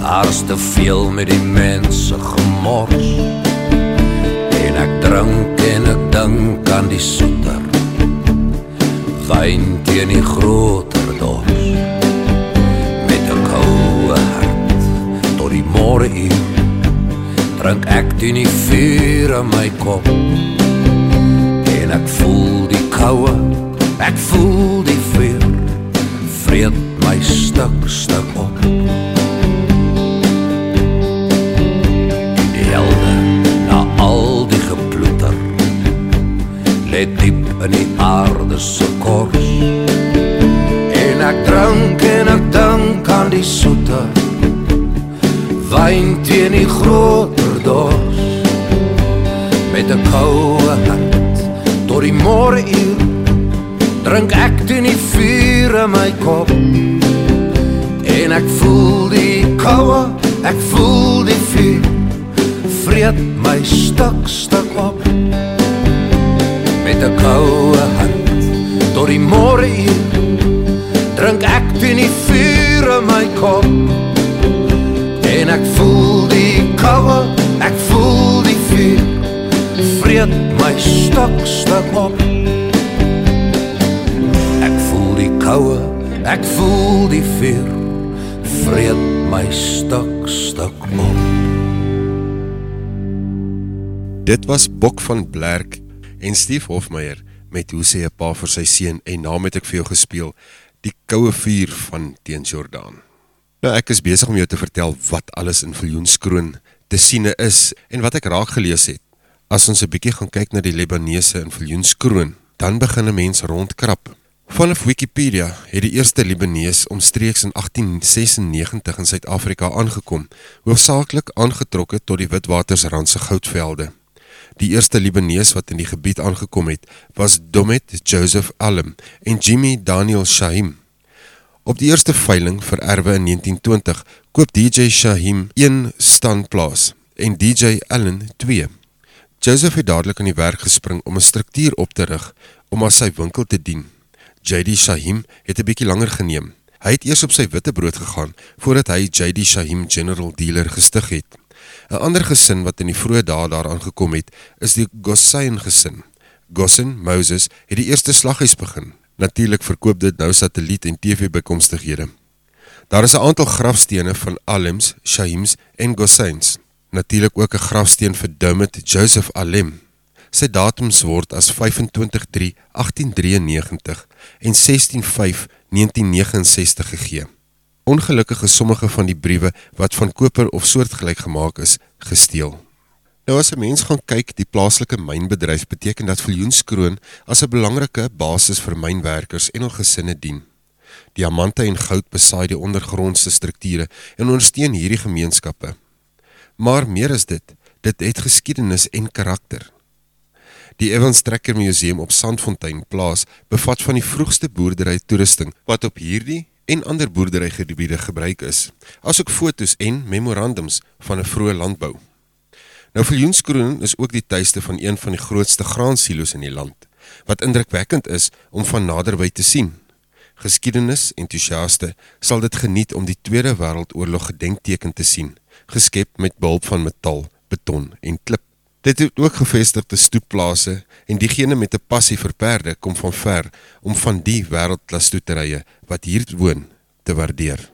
Daar's te veel met die mense gemors. En ek drink en ek dink aan die soeter. Wyn teen die groter dors. Met 'n koue hart tot die môre uur. Drink ek teen die vuur in my kop. En ek voel die koue, ek voel die vuur vreet my stuk stuk op. Die helde na al die geploeter Let diep in die aarde se kors. En ek drink en ek dink aan die soete Wyn teen die groter dors. Met 'n koue hart tot die môre uur drink ek teen die vuur in my kop en ek voel die koue ek voel die vuur. Vreet my stuk stuk op. Met 'n koue hart tot die môre uur drink ek teen die vuur in my kop. En ek voel die koue ek voel die vuur. Vreet my stuk stuk op. Koue, ek voel die vuur vreet my stuk stuk op. Dit was Bok van Blerk en Steve Hofmeyer met hoe sê 'n pa vir sy seun en naam het ek vir jou gespeel, die koue vuur van teens Jordaan. Nou ek is besig om jou te vertel wat alles in Viljoenskroon te siene is en wat ek raak gelees het. As ons 'n bietjie gaan kyk na die Libanese in Viljoenskroon, dan begin 'n mens rondkrap. Vanaf Wikipedia het die eerste Libanees omstreeks in 1896 in Suid-Afrika aangekom, hoofsaaklik aangetrokke tot die Witwatersrandse goudvelde. Die eerste Libanees wat in die gebied aangekom het, was Domet Joseph Allen en Jimmy Daniel Shahim. Op die eerste veiling vir erwe in 1920 koop DJ Shahim 1 standplaas en DJ Allen 2. Joseph het dadelik aan die werk gespring om 'n struktuur op te rig om as sy winkel te dien. JD Shahim het 'n bietjie langer geneem. Hy het eers op sy witbrood gegaan voordat hy JD Shahim General Dealer gestig het. 'n Ander gesin wat in die vroeë dae daaraan gekom het, is die Gossain gesin. Gossin Moses het die eerste slaghuis begin. Natuurlik verkoop dit nou satelliet en TV-bykomstighede. Daar is 'n aantal grafstene van Alems, Shahims en Gossains. Natuurlik ook 'n grafsteen vir Dumit Joseph Alem. Sy datums word as 25/3/1893 en 16/5/1969 gegee. Ongelukkig is sommige van die briewe wat van koper of soortgelyk gemaak is, gesteel. Nou as 'n mens gaan kyk, die plaaslike mynbedryf beteken dat Viljoenskroon as 'n belangrike basis vir mynwerkers en hul gesinne dien. Diamante en goud besaai die ondergrondse strukture en ondersteun hierdie gemeenskappe. Maar meer as dit, dit het geskiedenis en karakter. Die Evans Trekker Museum op Sandfontein plaas bevat van die vroegste boerdery toerusting wat op hierdie en ander boerderygebiede gebruik is, asook fotos en memorandums van 'n vroeë landbou. Nou Viljoenskroon is ook die tuiste van een van die grootste graansilo's in die land, wat indrukwekkend is om van naderby te sien. Geskiedenis entoesiaste sal dit geniet om die Tweede Wêreldoorlog gedenkteken te sien, geskep met behulp van metal, beton en klip. Dit het ook gevestigde stoepplase en diegene met 'n passie vir perde kom van ver om van die wêreldklas stoeterye wat hier woon te waardeer.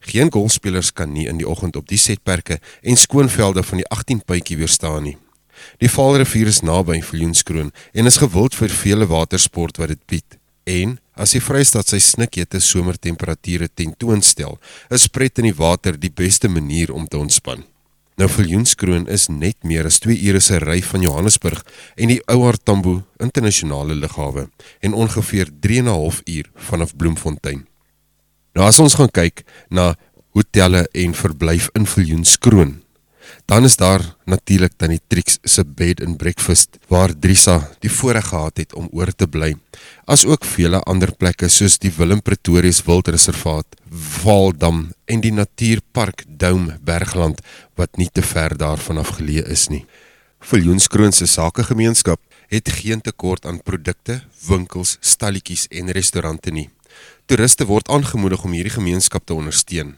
Geen golfspelers kan nie in die oggend op die setperke en skoonvelde van die 18 puitjie weerstaan nie. Die Vaalrivier is naby Viljoenskroon en is gewild vir vele watersport wat dit bied. En as die Vrystaat sy snikhete somertemperature tentoonstel, is pret in die water die beste manier om te ontspan. Nou Viljoenskroon is net meer as 2 ure se ry van Johannesburg en die Ouar Tambo internasionale lughawe en ongeveer 3 en 'n half uur vanaf Bloemfontein. Nou as ons gaan kyk na hotelle en verblyf in Viljoenskroon, dan is daar natuurlik dan die Trix se bed and breakfast waar Drisa die voorreg gehad het om oor te bly, as ook vele ander plekke soos die Willem Pretorius Wildreservaat, Vaaldam en die Natuurpark Dome Bergland wat nie te ver daarvan af geleë is nie. Viljoenskroon se sakegemeenskap het geen tekort aan produkte, winkels, stalletjies en restaurante nie. Toeriste word aangemoedig om hierdie gemeenskap te ondersteun.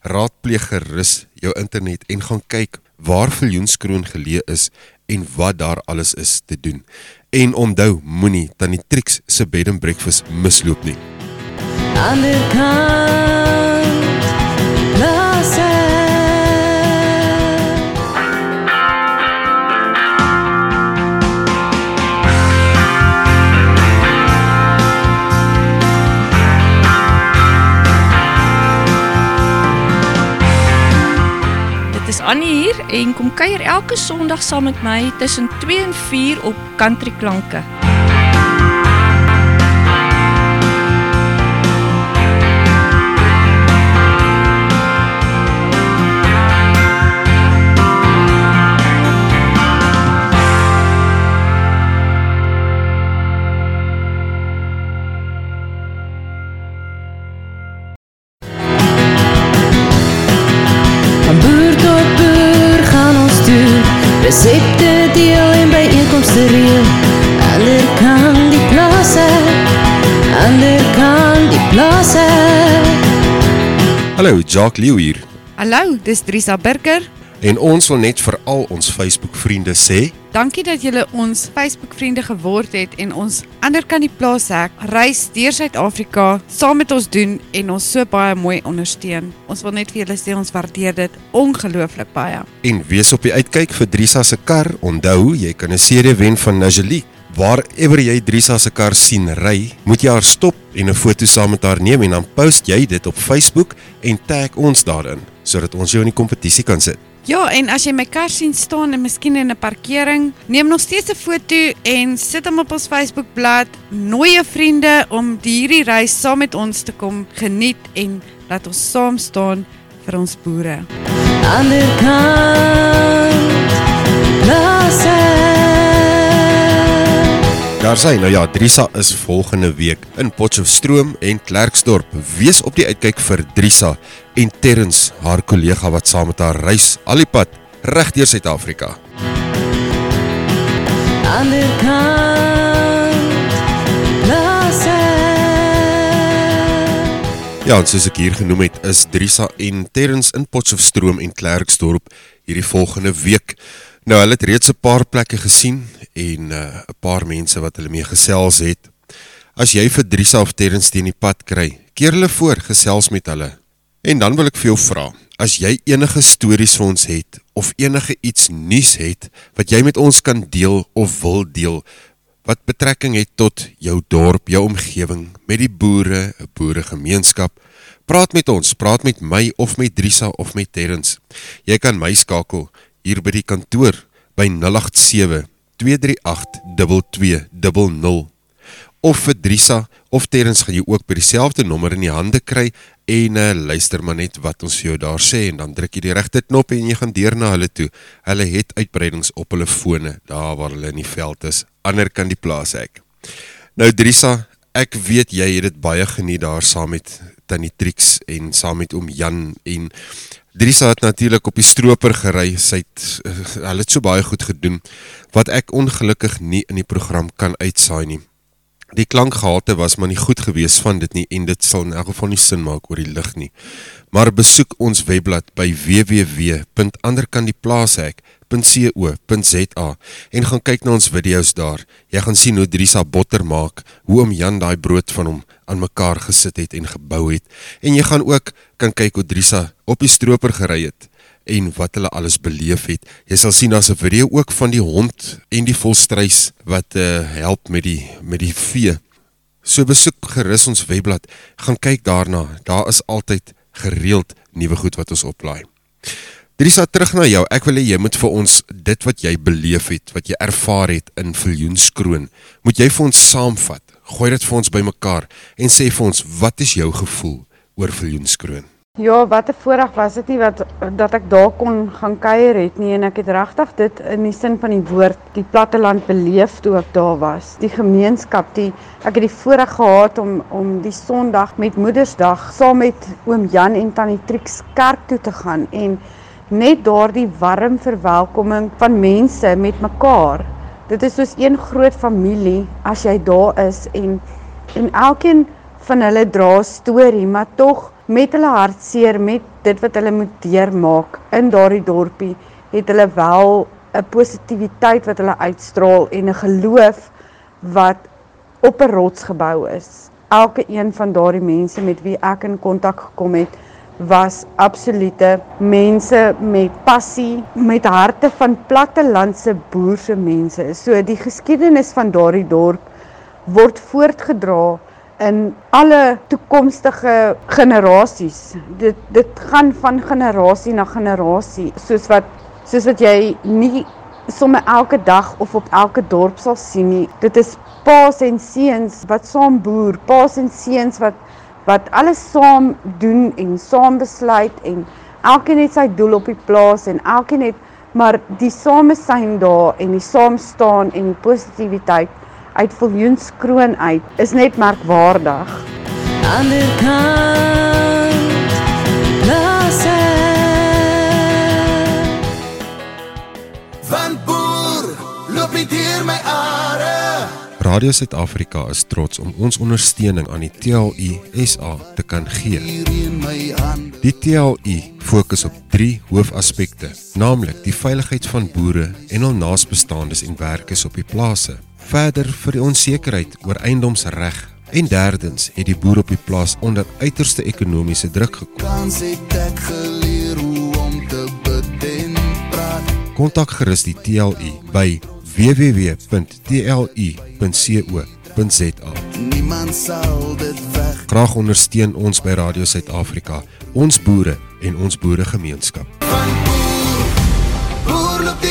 Raadpleeg gerus jou internet en gaan kyk waar Viljoenskroon geleë is en wat daar alles is te doen. En onthou, moenie tannie Trix se bed and breakfast misloop nie. Ander kant is Annie hier en kom kuier elke Sondag saam met my tussen 2 en 4 op Country Klanke. Hallo, Jacques Leeu hier. Hallo, dis Drisa Burger. En ons wil net vir al ons Facebook vriende sê, Dankie dat julle ons Facebook vriende geword het en ons ander kan die plaas hek reis deur Suid-Afrika saam met ons doen en ons so baie mooi ondersteun. Ons wil net vir julle sê ons waardeer dit ongelooflik baie. en wees op die uitkyk vir Drisa se kar. Onthou, jy kan 'n serie wen van Najali. Waarever jy Drisa se kar sien ry, moet jy haar stop en 'n foto saam met haar neem en dan post jy dit op Facebook en tag ons daarin sodat ons jou in die kompetisie kan sit. Ja, en as jy my kar sien staan en miskien in 'n parkering, neem nog steeds 'n foto en sit hom op ons Facebookblad. Nooi jou vriende om die hierdie reis saam met ons te kom geniet en laat ons saam staan vir ons boere. Ander kant plaas ek Daar sê nou ja, Drisa is volgende week in Potchefstroom en Klerksdorp. Wees op die uitkyk vir Drisa en Terrence, haar kollega wat saam met haar reis al die pad reg deur Suid-Afrika. Ander kant plaas ek Ja, en soos ek hier genoem het, is Drisa en Terrence in Potchefstroom en Klerksdorp hierdie volgende week. Nou, hulle het reeds 'n paar plekke gesien en 'n uh, paar mense wat hulle mee gesels het. As jy vir Drisa of Terrence teen die pad kry, keer hulle voor, gesels met hulle. En dan wil ek vir jou vra, as jy enige stories vir ons het of enige iets nuus het wat jy met ons kan deel of wil deel wat betrekking het tot jou dorp, jou omgewing, met die boere, boeregemeenskap, praat met ons, praat met my of met Drisa of met Terrence. Jy kan my skakel hier by die kantoor by 087 238 2200 of vir Drisa of Terrence gaan jy ook by dieselfde nommer in die hande kry en uh, luister maar net wat ons vir jou daar sê en dan druk jy die regte knop en jy gaan deur na hulle toe. Hulle het uitbreidings op hulle fone daar waar hulle in die veld is, ander kan die plaas ek. Nou Drisa, ek weet jy het dit baie geniet daar saam met Tannie Trix en saam met oom Jan en Drisa het natuurlik op die stroper gery. Sy het uh, hulle het so baie goed gedoen wat ek ongelukkig nie in die program kan uitsaai nie. Die klankgehalte was maar nie goed gewees van dit nie en dit sal in elk geval nie sin maak oor die lig nie. Maar besoek ons webblad by www.anderkandieplaashek.co.za en gaan kyk na ons video's daar. Jy gaan sien hoe Drisa botter maak, hoe om Jan daai brood van hom aan mekaar gesit het en gebou het. En jy gaan ook kan kyk hoe Drisa op die stroper gery het en wat hulle alles beleef het. Jy sal sien daar's 'n video ook van die hond en die volstruis wat uh, help met die met die vee. So besoek gerus ons webblad, gaan kyk daarna. Daar is altyd gereeld nuwe goed wat ons oplaai. Drisa terug na jou. Ek wil hê jy moet vir ons dit wat jy beleef het, wat jy ervaar het in Viljoenskroon, moet jy vir ons saamvat. Gooi dit vir ons bymekaar en sê vir ons wat is jou gevoel oor Viljoenskroon? Ja, wat 'n voorreg was dit nie wat dat ek daar kon gaan kuier het nie en ek het regtig dit in die sin van die woord die platteland beleef toe ek daar was. Die gemeenskap, die ek het die voorreg gehad om om die Sondag met Moedersdag saam met oom Jan en tannie Trix kerk toe te gaan en net daardie warm verwelkoming van mense met mekaar. Dit is soos een groot familie as jy daar is en en elkeen van hulle dra 'n storie, maar tog met hulle hartseer met dit wat hulle moet deurmaak in daardie dorpie, het hulle wel 'n positiwiteit wat hulle uitstraal en 'n geloof wat op 'n rots gebou is. Elke een van daardie mense met wie ek in kontak gekom het, was absolute mense met passie, met harte van plattelandse boerse mense. So die geskiedenis van daardie dorp word voortgedra in alle toekomstige generasies. Dit dit gaan van generasie na generasie, soos wat soos wat jy nie sommer elke dag of op elke dorp sal sien nie. Dit is paas en seuns wat saam boer, paas en seuns wat wat alles saam doen en saam besluit en elkeen het sy doel op die plaas en elkeen het maar die samesyn daar en die saam staan en die positiwiteit uit Viljoenskroon uit is net merkwaardig. Ander kant Radio Suid-Afrika is trots om ons ondersteuning aan die TLU SA te kan gee. Die TLU fokus op drie hoofaspekte, naamlik die veiligheid van boere en hul naasbestaandes en werkers op die plase. Verder vir die onsekerheid oor eiendomsreg en derdens het die boer op die plaas onder uiterste ekonomiese druk gekom. Kans het ek geleer hoe om te bid en praat Kontak gerus die TLU by www.tlu.co.za. Niemand sal dit weg Graag ondersteun ons by Radio Suid-Afrika, ons boere en ons boeregemeenskap. Boer loop deur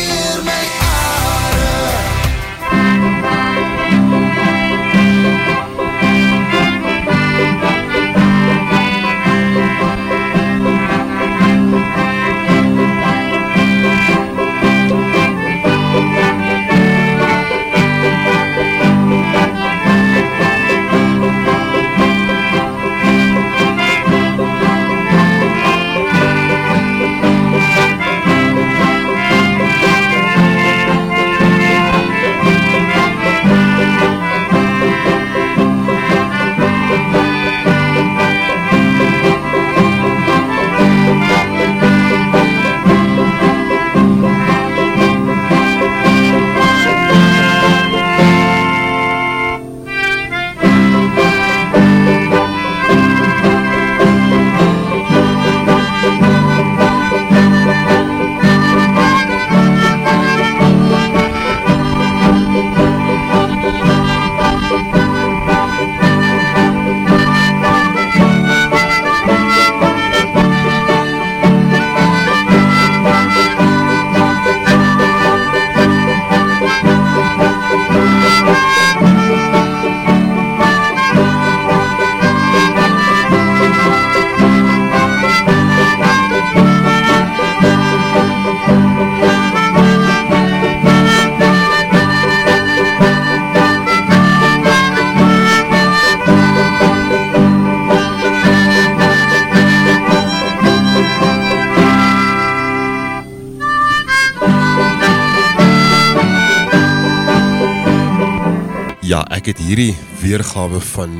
hierdie weergawe van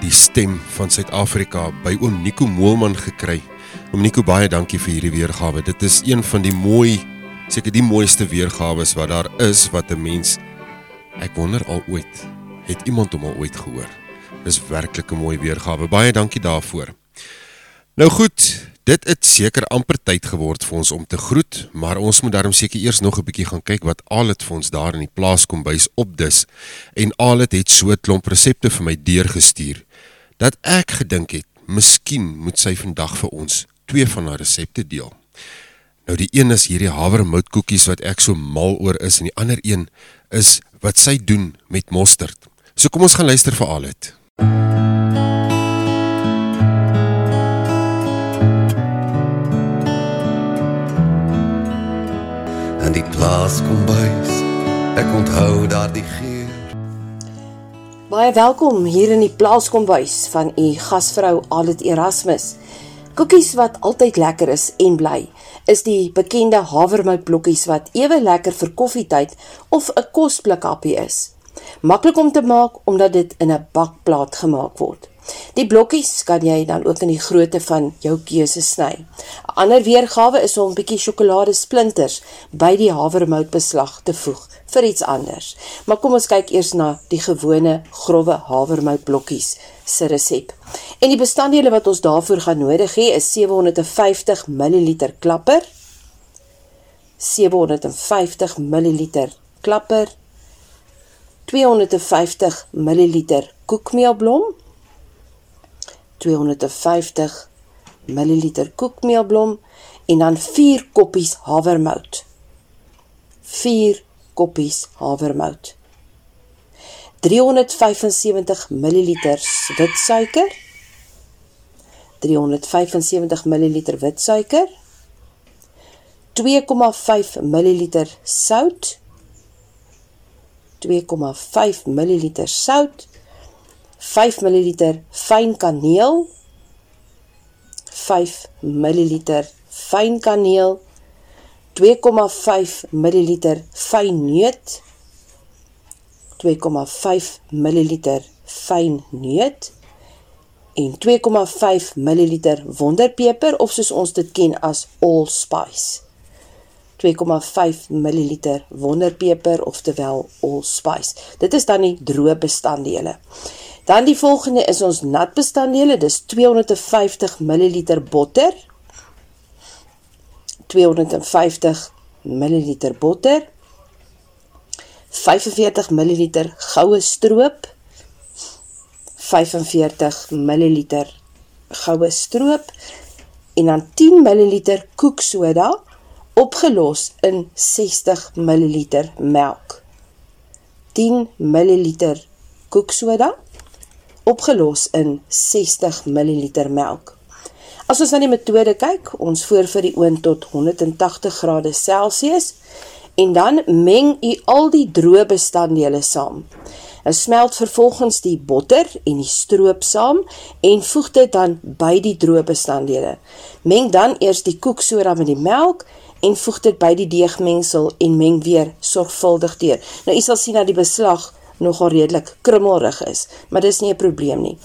die stem van Suid-Afrika by oom Nico Moelman gekry. Oom Nico, baie dankie vir hierdie weergawe. Dit is een van die mooi, seker die mooiste weergawes wat daar is wat 'n mens ek wonder al ooit het iemand hom al ooit gehoor. Dis werklik 'n mooi weergawe. Baie dankie daarvoor. Nou goed, dit het seker amper tyd geword vir ons om te groet, maar ons moet daarom seker eers nog 'n bietjie gaan kyk wat Alet vir ons daar in die plaas kom bys opdis. En Alet het so 'n klomp resepte vir my deurgestuur dat ek gedink het, miskien moet sy vandag vir ons twee van haar resepte deel. Nou die een is hierdie havermoutkoekies wat ek so mal oor is en die ander een is wat sy doen met mosterd. So kom ons gaan luister vir al het. In die plaas kom bys, ek onthou daar die geur. Baie welkom hier in die plaaskombuis van u gasvrou Alet Erasmus. Koekies wat altyd lekker is en bly, is die bekende havermoutblokkies wat ewe lekker vir koffietyd of 'n kosblikhappie is. Maklik om te maak omdat dit in 'n bakplaat gemaak word. Die blokkies kan jy dan ook in die grootte van jou keuse sny. 'n Ander weergawe is om 'n bietjie sjokolade splinters by die havermoutbeslag te voeg vir iets anders. Maar kom ons kyk eers na die gewone grouwe havermoutblokkies se resep. En die bestanddele wat ons daarvoor gaan nodig hê is 750 ml klapper, 750 ml klapper, 250 ml koekmeelblom, 250 ml koekmeelblom en dan 4 koppies havermout. 4 koppies havermout. 375 ml wit suiker. 375 ml wit suiker. 2,5 ml sout. 2,5 ml sout. 5 ml fyn kaneel. 5 ml fyn kaneel. 2,5 ml fyn neut. 2,5 ml fyn neut en 2,5 ml wonderpeper of soos ons dit ken as allspice. 2,5 ml wonderpeper oftewel allspice. Dit is dan die droë bestanddele. Dan die volgende is ons nat bestanddele, dis 250 ml botter. 250 ml botter. 45 ml goue stroop. 45 ml goue stroop en dan 10 ml koeksoda opgelos in 60 ml melk. 10 ml koeksoda opgelos in 60 ml melk. As ons na die metode kyk, ons voer vir die oond tot 180 grade Celsius en dan meng u al die droë bestanddele saam. Nou smelt vervolgens die botter en die stroop saam en voeg dit dan by die droë bestanddele. Meng dan eers die koeksoda met die melk en voeg dit by die deegmengsel en meng weer sorgvuldig deur. Nou u sal sien dat die beslag nogal redelik krummelrig is, maar dis nie 'n probleem nie.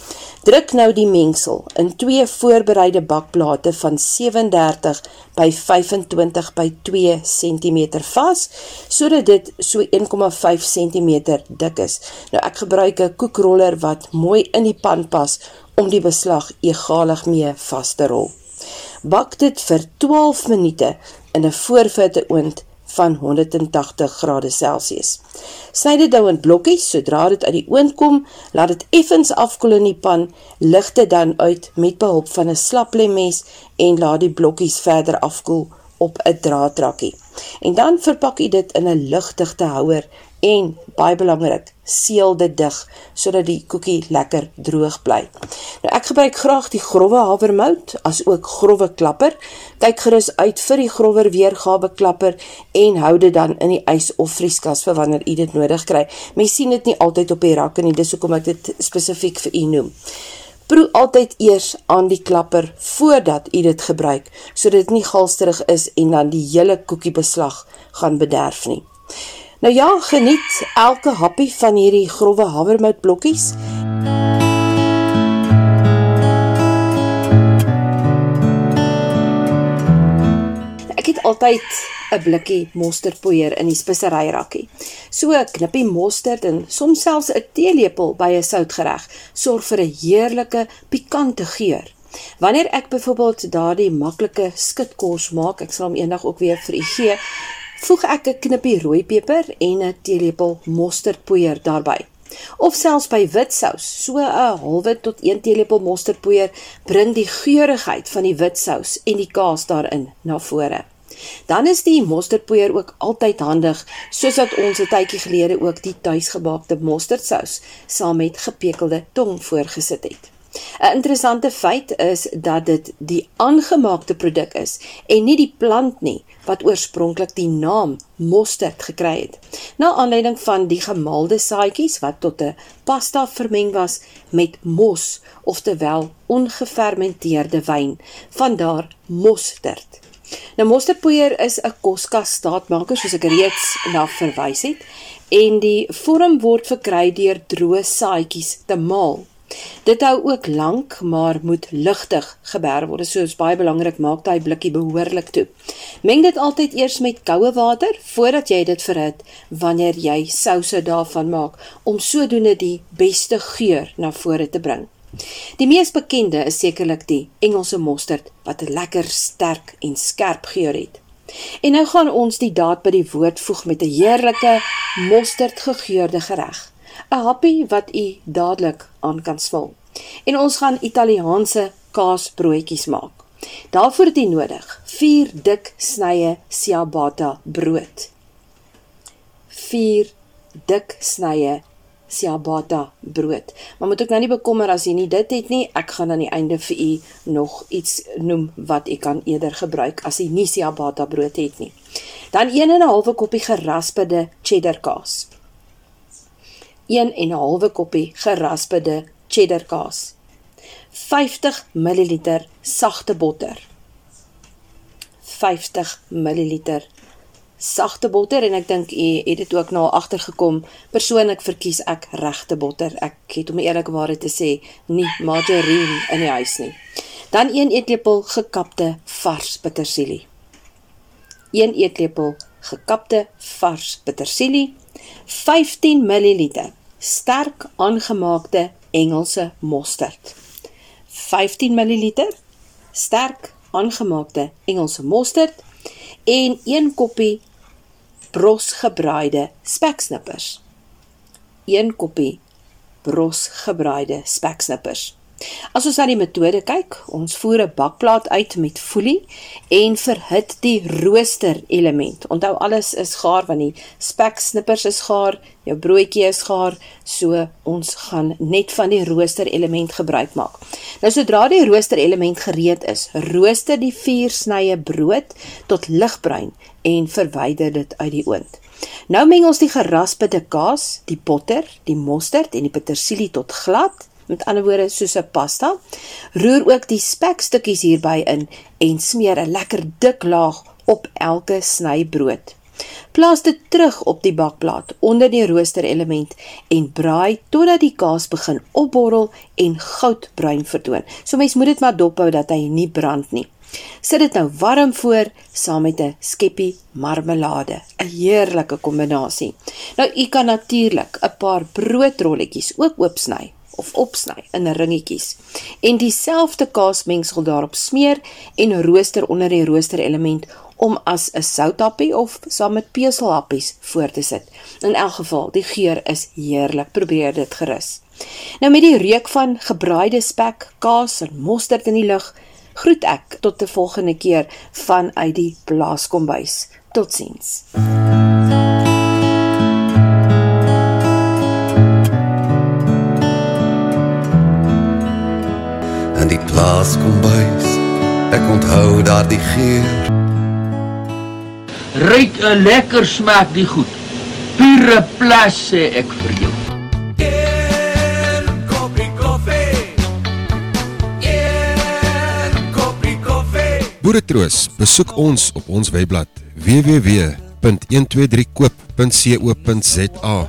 Druk nou die mengsel in twee voorbereide bakplate van 37 by 25 by 2 cm vas, sodat dit so 1,5 cm dik is. Nou ek gebruik 'n koekroller wat mooi in die pan pas om die beslag egalig mee vas te rol. Bak dit vir 12 minute in 'n voorfitte oond van 180 grade Celsius. Sny dit nou in blokkies, sodra dit uit die oond kom, laat dit effens afkoel in die pan, lig dit dan uit met behulp van 'n slaplemmes en laat die blokkies verder afkoel op 'n draadrakkie. En dan verpak jy dit in 'n ligdigte houer en baie belangrik, seël dit dig sodat die koekie lekker droog bly. Nou ek gebruik graag die grouwe havermout as ook grouwe klapper. Kyk gerus uit vir die grouwer weergawe klapper en hou dit dan in die ys of vrieskas vir wanneer u dit nodig kry. Mens sien dit nie altyd op die rakke nie, dis hoekom ek dit spesifiek vir u noem. Proe altyd eers aan die klapper voordat u dit gebruik, sodat dit nie galsterig is en dan die hele koekiebeslag gaan bederf nie. Nou ja, geniet elke happie van hierdie grouwe havermout blokkies. Ek het altyd 'n blikkie mosterdpoeier in die speseryrakkie. So 'n knippie mosterd en soms selfs 'n teelepel by 'n soutgereg sorg vir 'n heerlike pikante geur. Wanneer ek byvoorbeeld daardie maklike skitkos maak, ek sal hom eendag ook weer vir u gee, voeg ek 'n knippie rooi peper en 'n teelepel mosterdpoeier daarbey. Of selfs by wit sous, so 'n halwe tot 1 teelepel mosterdpoeier bring die geurigheid van die wit sous en die kaas daarin na vore. Dan is die mosterdpoeier ook altyd handig, soos wat ons 'n tydjie gelede ook die tuisgebaakte mosterdsous saam met gepekelde tong voorgesit het. 'n Interessante feit is dat dit die aangemaakte produk is en nie die plant nie wat oorspronklik die naam mosterd gekry het. Na aanleiding van die gemaalde saadjies wat tot 'n pasta vermeng was met mos, oftewel ongefermenteerde wyn, vandaar mosterd. Nou mosterdpoeier is 'n koskas staatmaker soos ek reeds na verwys het en die vorm word verkry deur droë saadjies te maal. Dit hou ook lank, maar moet ligtig geberg word. So is baie belangrik maak daai blikkie behoorlik toe. Meng dit altyd eers met koue water voordat jy dit verhit wanneer jy souse daarvan maak om sodoende die beste geur na vore te bring. Die mees bekende is sekerlik die Engelse mosterd wat 'n lekker sterk en skerp geur het. En nou gaan ons die daad by die woord voeg met 'n heerlike mosterd gegeurde gereg. 'n happie wat u dadelik aan kan smil. En ons gaan Italiaanse kaasbroodjies maak. Daarvoor het jy nodig 4 dik snye ciabatta brood. 4 dik snye ciabatta brood. Maar moet ook nou nie bekommer as jy nie dit het nie. Ek gaan aan die einde vir u nog iets noem wat u kan eerder gebruik as jy nie ciabatta brood het nie. Dan 1 en 'n halwe koppie geraspede cheddar kaas. 1 en 'n halwe koppie geraspede cheddar kaas. 50 ml sagte botter. 50 ml sagte botter en ek dink u het dit ook nou agtergekom. Persoonlik verkies ek regte botter. Ek het om eerlikwaar te sê nie margarine in die huis nie. Dan 1 eetlepel gekapte vars petersilie. 1 eetlepel gekapte vars petersilie. 15 ml sterk aangemaakte Engelse mosterd. 15 ml sterk aangemaakte Engelse mosterd en 1 koppie bros gebraaide speksnippers. 1 koppie bros gebraaide speksnippers. As ons na die metode kyk, ons voer 'n bakplaat uit met folie en verhit die rooster element. Onthou alles is gaar want die speksnippers is gaar, jou broodjie is gaar, so ons gaan net van die rooster element gebruik maak. Nou sodra die rooster element gereed is, rooster die vier snye brood tot ligbruin en verwyder dit uit die oond. Nou meng ons die geraspte kaas, die botter, die mosterd en die petersilie tot glad met ander woorde soos 'n pasta. Roer ook die spekstukkies hierby in en smeer 'n lekker dik laag op elke sny brood. Plaas dit terug op die bakplaat onder die rooster element en braai totdat die kaas begin opborrel en goudbruin vertoon. So mens moet dit maar dophou dat hy nie brand nie. Sit dit nou warm voor saam met 'n skeppie marmelade, 'n heerlike kombinasie. Nou u kan natuurlik 'n paar broodrolletjies ook oopsny of opsny in ringetjies en dieselfde kaasmengsel daarop smeer en rooster onder die rooster element om as 'n soutappie of saam met peselhappies voor te sit. In elk geval, die geur is heerlik. Probeer dit gerus. Nou met die reuk van gebraaide spek, kaas en mosterd in die lug, groet ek tot 'n volgende keer vanuit die plaaskombuis. Totsiens. Mm. in die plaas kom bys ek onthou daar die geur. Ryk 'n lekker smaak die goed. Pure plas sê ek vir jou. Boeretroos, besoek ons op ons webblad www.123koop.co.za.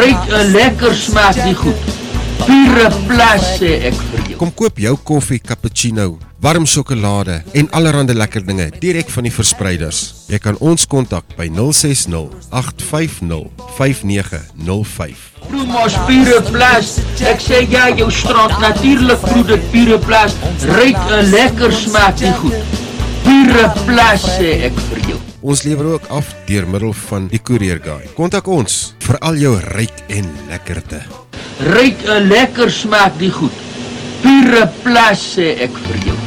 Ryk 'n lekker smaak die goed pure plus sê ek vir jou. Kom koop jou koffie, cappuccino, warm sjokolade en allerlei lekker dinge direk van die verspreiders. Jy kan ons kontak by 060 850 5905. Promos pure plus. Ek sê ja, jou straat natuurlik produk pure plus. Ryk 'n lekker smaak die goed. Pure plus sê ek vir jou. Ons lewer ook af deur middel van die Courier Guy. Kontak ons vir al jou ryk en lekkerte ryk 'n lekker smaak die goed. Pure plus sê ek vir jou.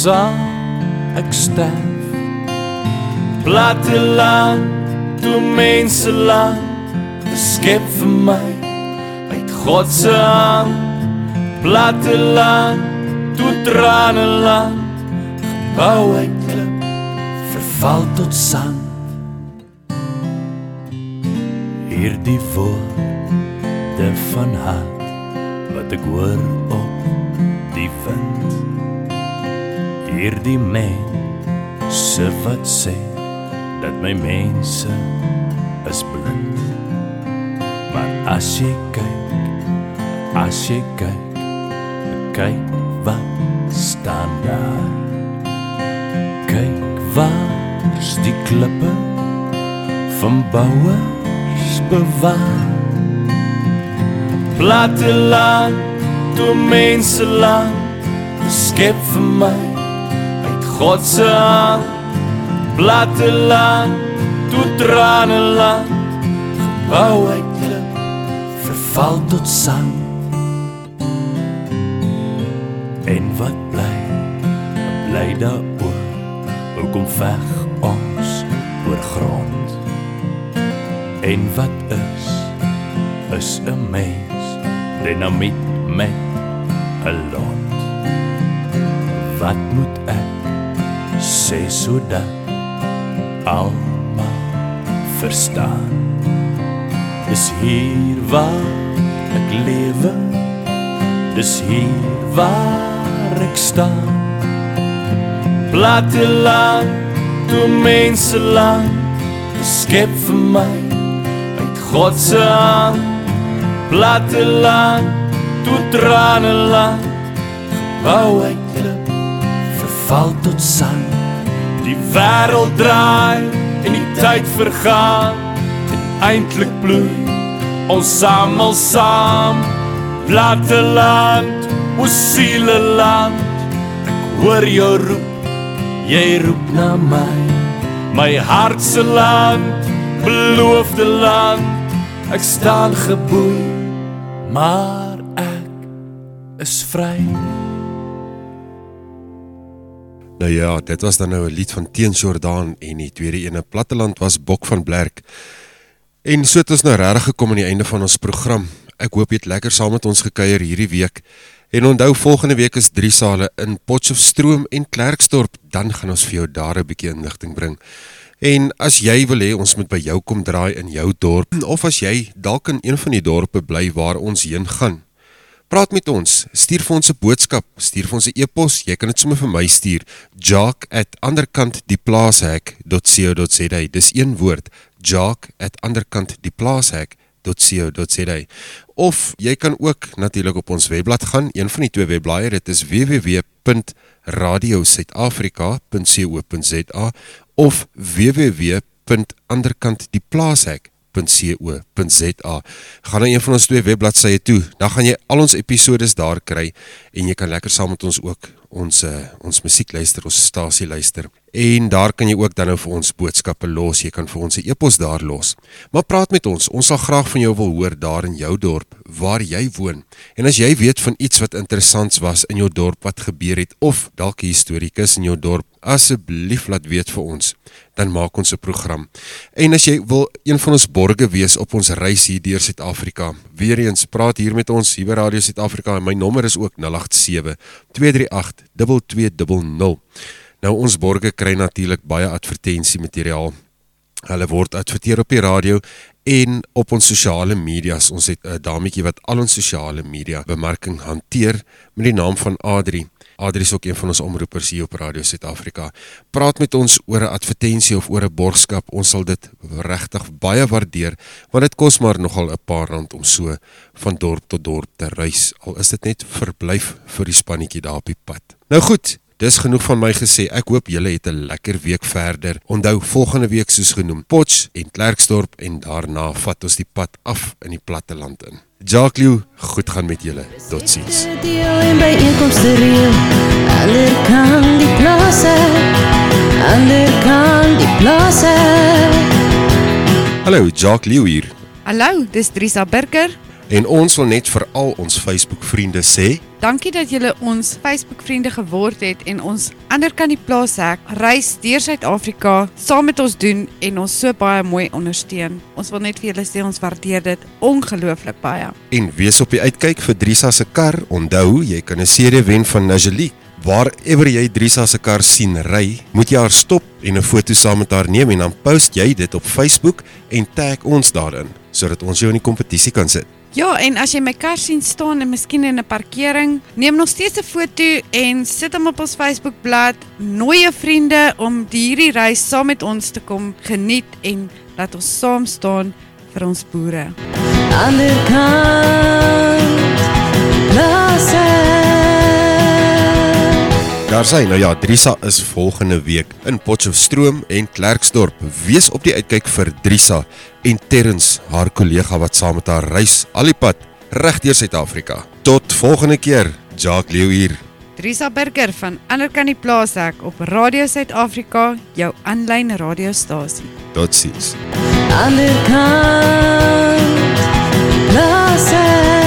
Sal ek sterf. Platte land, toe mense land, skep vir my uit God se hand. Platte land, toe trane land, gebou uit klip, verval tot sand. Hierdie woorde van hart wat ek hoor op die wind. Hierdie mense wat sê dat my mense is blind. Maar as jy kyk, as jy kyk, kyk wat staan daar. Kyk waar's die klippe van bouers bewaar. Platte land, toe mense land, skep vir my God se hand. Platte land, toe trane land, bou uit klip, verval tot sand. En wat bly, bly daaroor, hoekom veg ons oor grond? En wat is, is 'n mens, dynamiet met 'n lot. Wat moet ek sê sodat almal verstaan? Dis hier waar ek lewe, dis hier waar ek staan. Platte land, toe mense land, skep vir my uit God se hand. Platte land, toe trane land, bou uit klip, verval tot sand. Die wêreld draai en die tyd vergaan en eintlik bloei ons almal saam. Platte land, o siele land, ek hoor jou roep, jy roep na my. My hart se land, beloofde land, ek staan geboei, maar ek is vry. Nou ja, dit was dan nou 'n lied van Teens Jordaan en die tweede ene Platteland was Bok van Blerk. En so het ons nou regtig gekom aan die einde van ons program. Ek hoop jy het lekker saam met ons gekuier hierdie week. En onthou volgende week is drie sale in Potchefstroom en Klerksdorp, dan gaan ons vir jou daar 'n bietjie inligting bring. En as jy wil hê ons moet by jou kom draai in jou dorp of as jy dalk in een van die dorpe bly waar ons heen gaan, Praat met ons, stuur vir ons 'n boodskap, stuur vir ons 'n e-pos, jy kan dit sommer vir my stuur, jock@anderkantdieplaashek.co.za. Dis een woord, jock@anderkantdieplaashek.co.za. Of jy kan ook natuurlik op ons webblad gaan, een van die twee webblaaie, dit is www www.radiosuidafrika.co.za of www.anderkantdieplaashek.co.za. Gaan na een van ons twee webbladsye toe, dan gaan jy al ons episodes daar kry en jy kan lekker saam met ons ook ons uh, ons musiek luister, ons stasie luister. En daar kan jy ook dan nou vir ons boodskappe los. Jy kan vir ons 'n e-pos daar los. Maar praat met ons. Ons sal graag van jou wil hoor daar in jou dorp waar jy woon. En as jy weet van iets wat interessants was in jou dorp wat gebeur het of dalk 'n histories in jou dorp, asseblief laat weet vir ons. Dan maak ons 'n program. En as jy wil een van ons borge wees op ons reis hier deur Suid-Afrika, weer eens praat hier met ons hier by Radio Suid-Afrika en my nommer is ook 087 238 2200. Nou ons borge kry natuurlik baie advertensie materiaal. Hulle word adverteer op die radio en op ons sosiale media's. Ons het 'n dametjie wat al ons sosiale media bemarking hanteer met die naam van Adri. Adri is ook een van ons omroepers hier op Radio Suid-Afrika. Praat met ons oor 'n advertensie of oor 'n borgskap. Ons sal dit regtig baie waardeer want dit kos maar nogal 'n paar rand om so van dorp tot dorp te reis. Al is dit net verblyf vir die spannetjie daar op die pad. Nou goed, Dis genoeg van my gesê. Ek hoop julle het 'n lekker week verder. Onthou volgende week soos genoem, Potch en Klerksdorp en daarna vat ons die pad af in die platte land in. Jacques, goed gaan met julle. Totsiens. Reël, ander kan die plase, ander kan die plase. Hallo, Jacques Lew hier. Hallo, dis Drisa Burger. En ons wil net vir al ons Facebook vriende sê, Dankie dat julle ons Facebook vriende geword het en ons ander kan die plaas hek reis deur Suid-Afrika saam met ons doen en ons so baie mooi ondersteun. Ons wil net vir julle sê ons waardeer dit ongelooflik baie. en wees op die uitkyk vir Drisa se kar. Onthou, jy kan 'n CD wen van Najali. Waarever jy Drisa se kar sien ry, moet jy haar stop en 'n foto saam met haar neem en dan post jy dit op Facebook en tag ons daarin sodat ons jou in die kompetisie kan sit. Ja, en as jy my kar sien staan en miskien in 'n parkering, neem nog steeds 'n foto en sit hom op ons Facebookblad. Nooi jou vriende om hierdie reis saam met ons te kom geniet en laat ons saam staan vir ons boere. Ander kant plase. Daar sê nou ja, Drisa is volgende week in Potchefstroom en Klerksdorp. Wees op die uitkyk vir Drisa en Terrens, haar kollega wat saam met haar reis al die pad reg deur Suid-Afrika. Tot volgende keer. Jacques Lew hier. Drisa Burger van Ander kan die plaas hek op Radio Suid-Afrika, jou aanlyn radiostasie. Totsiens. Ander kant plase.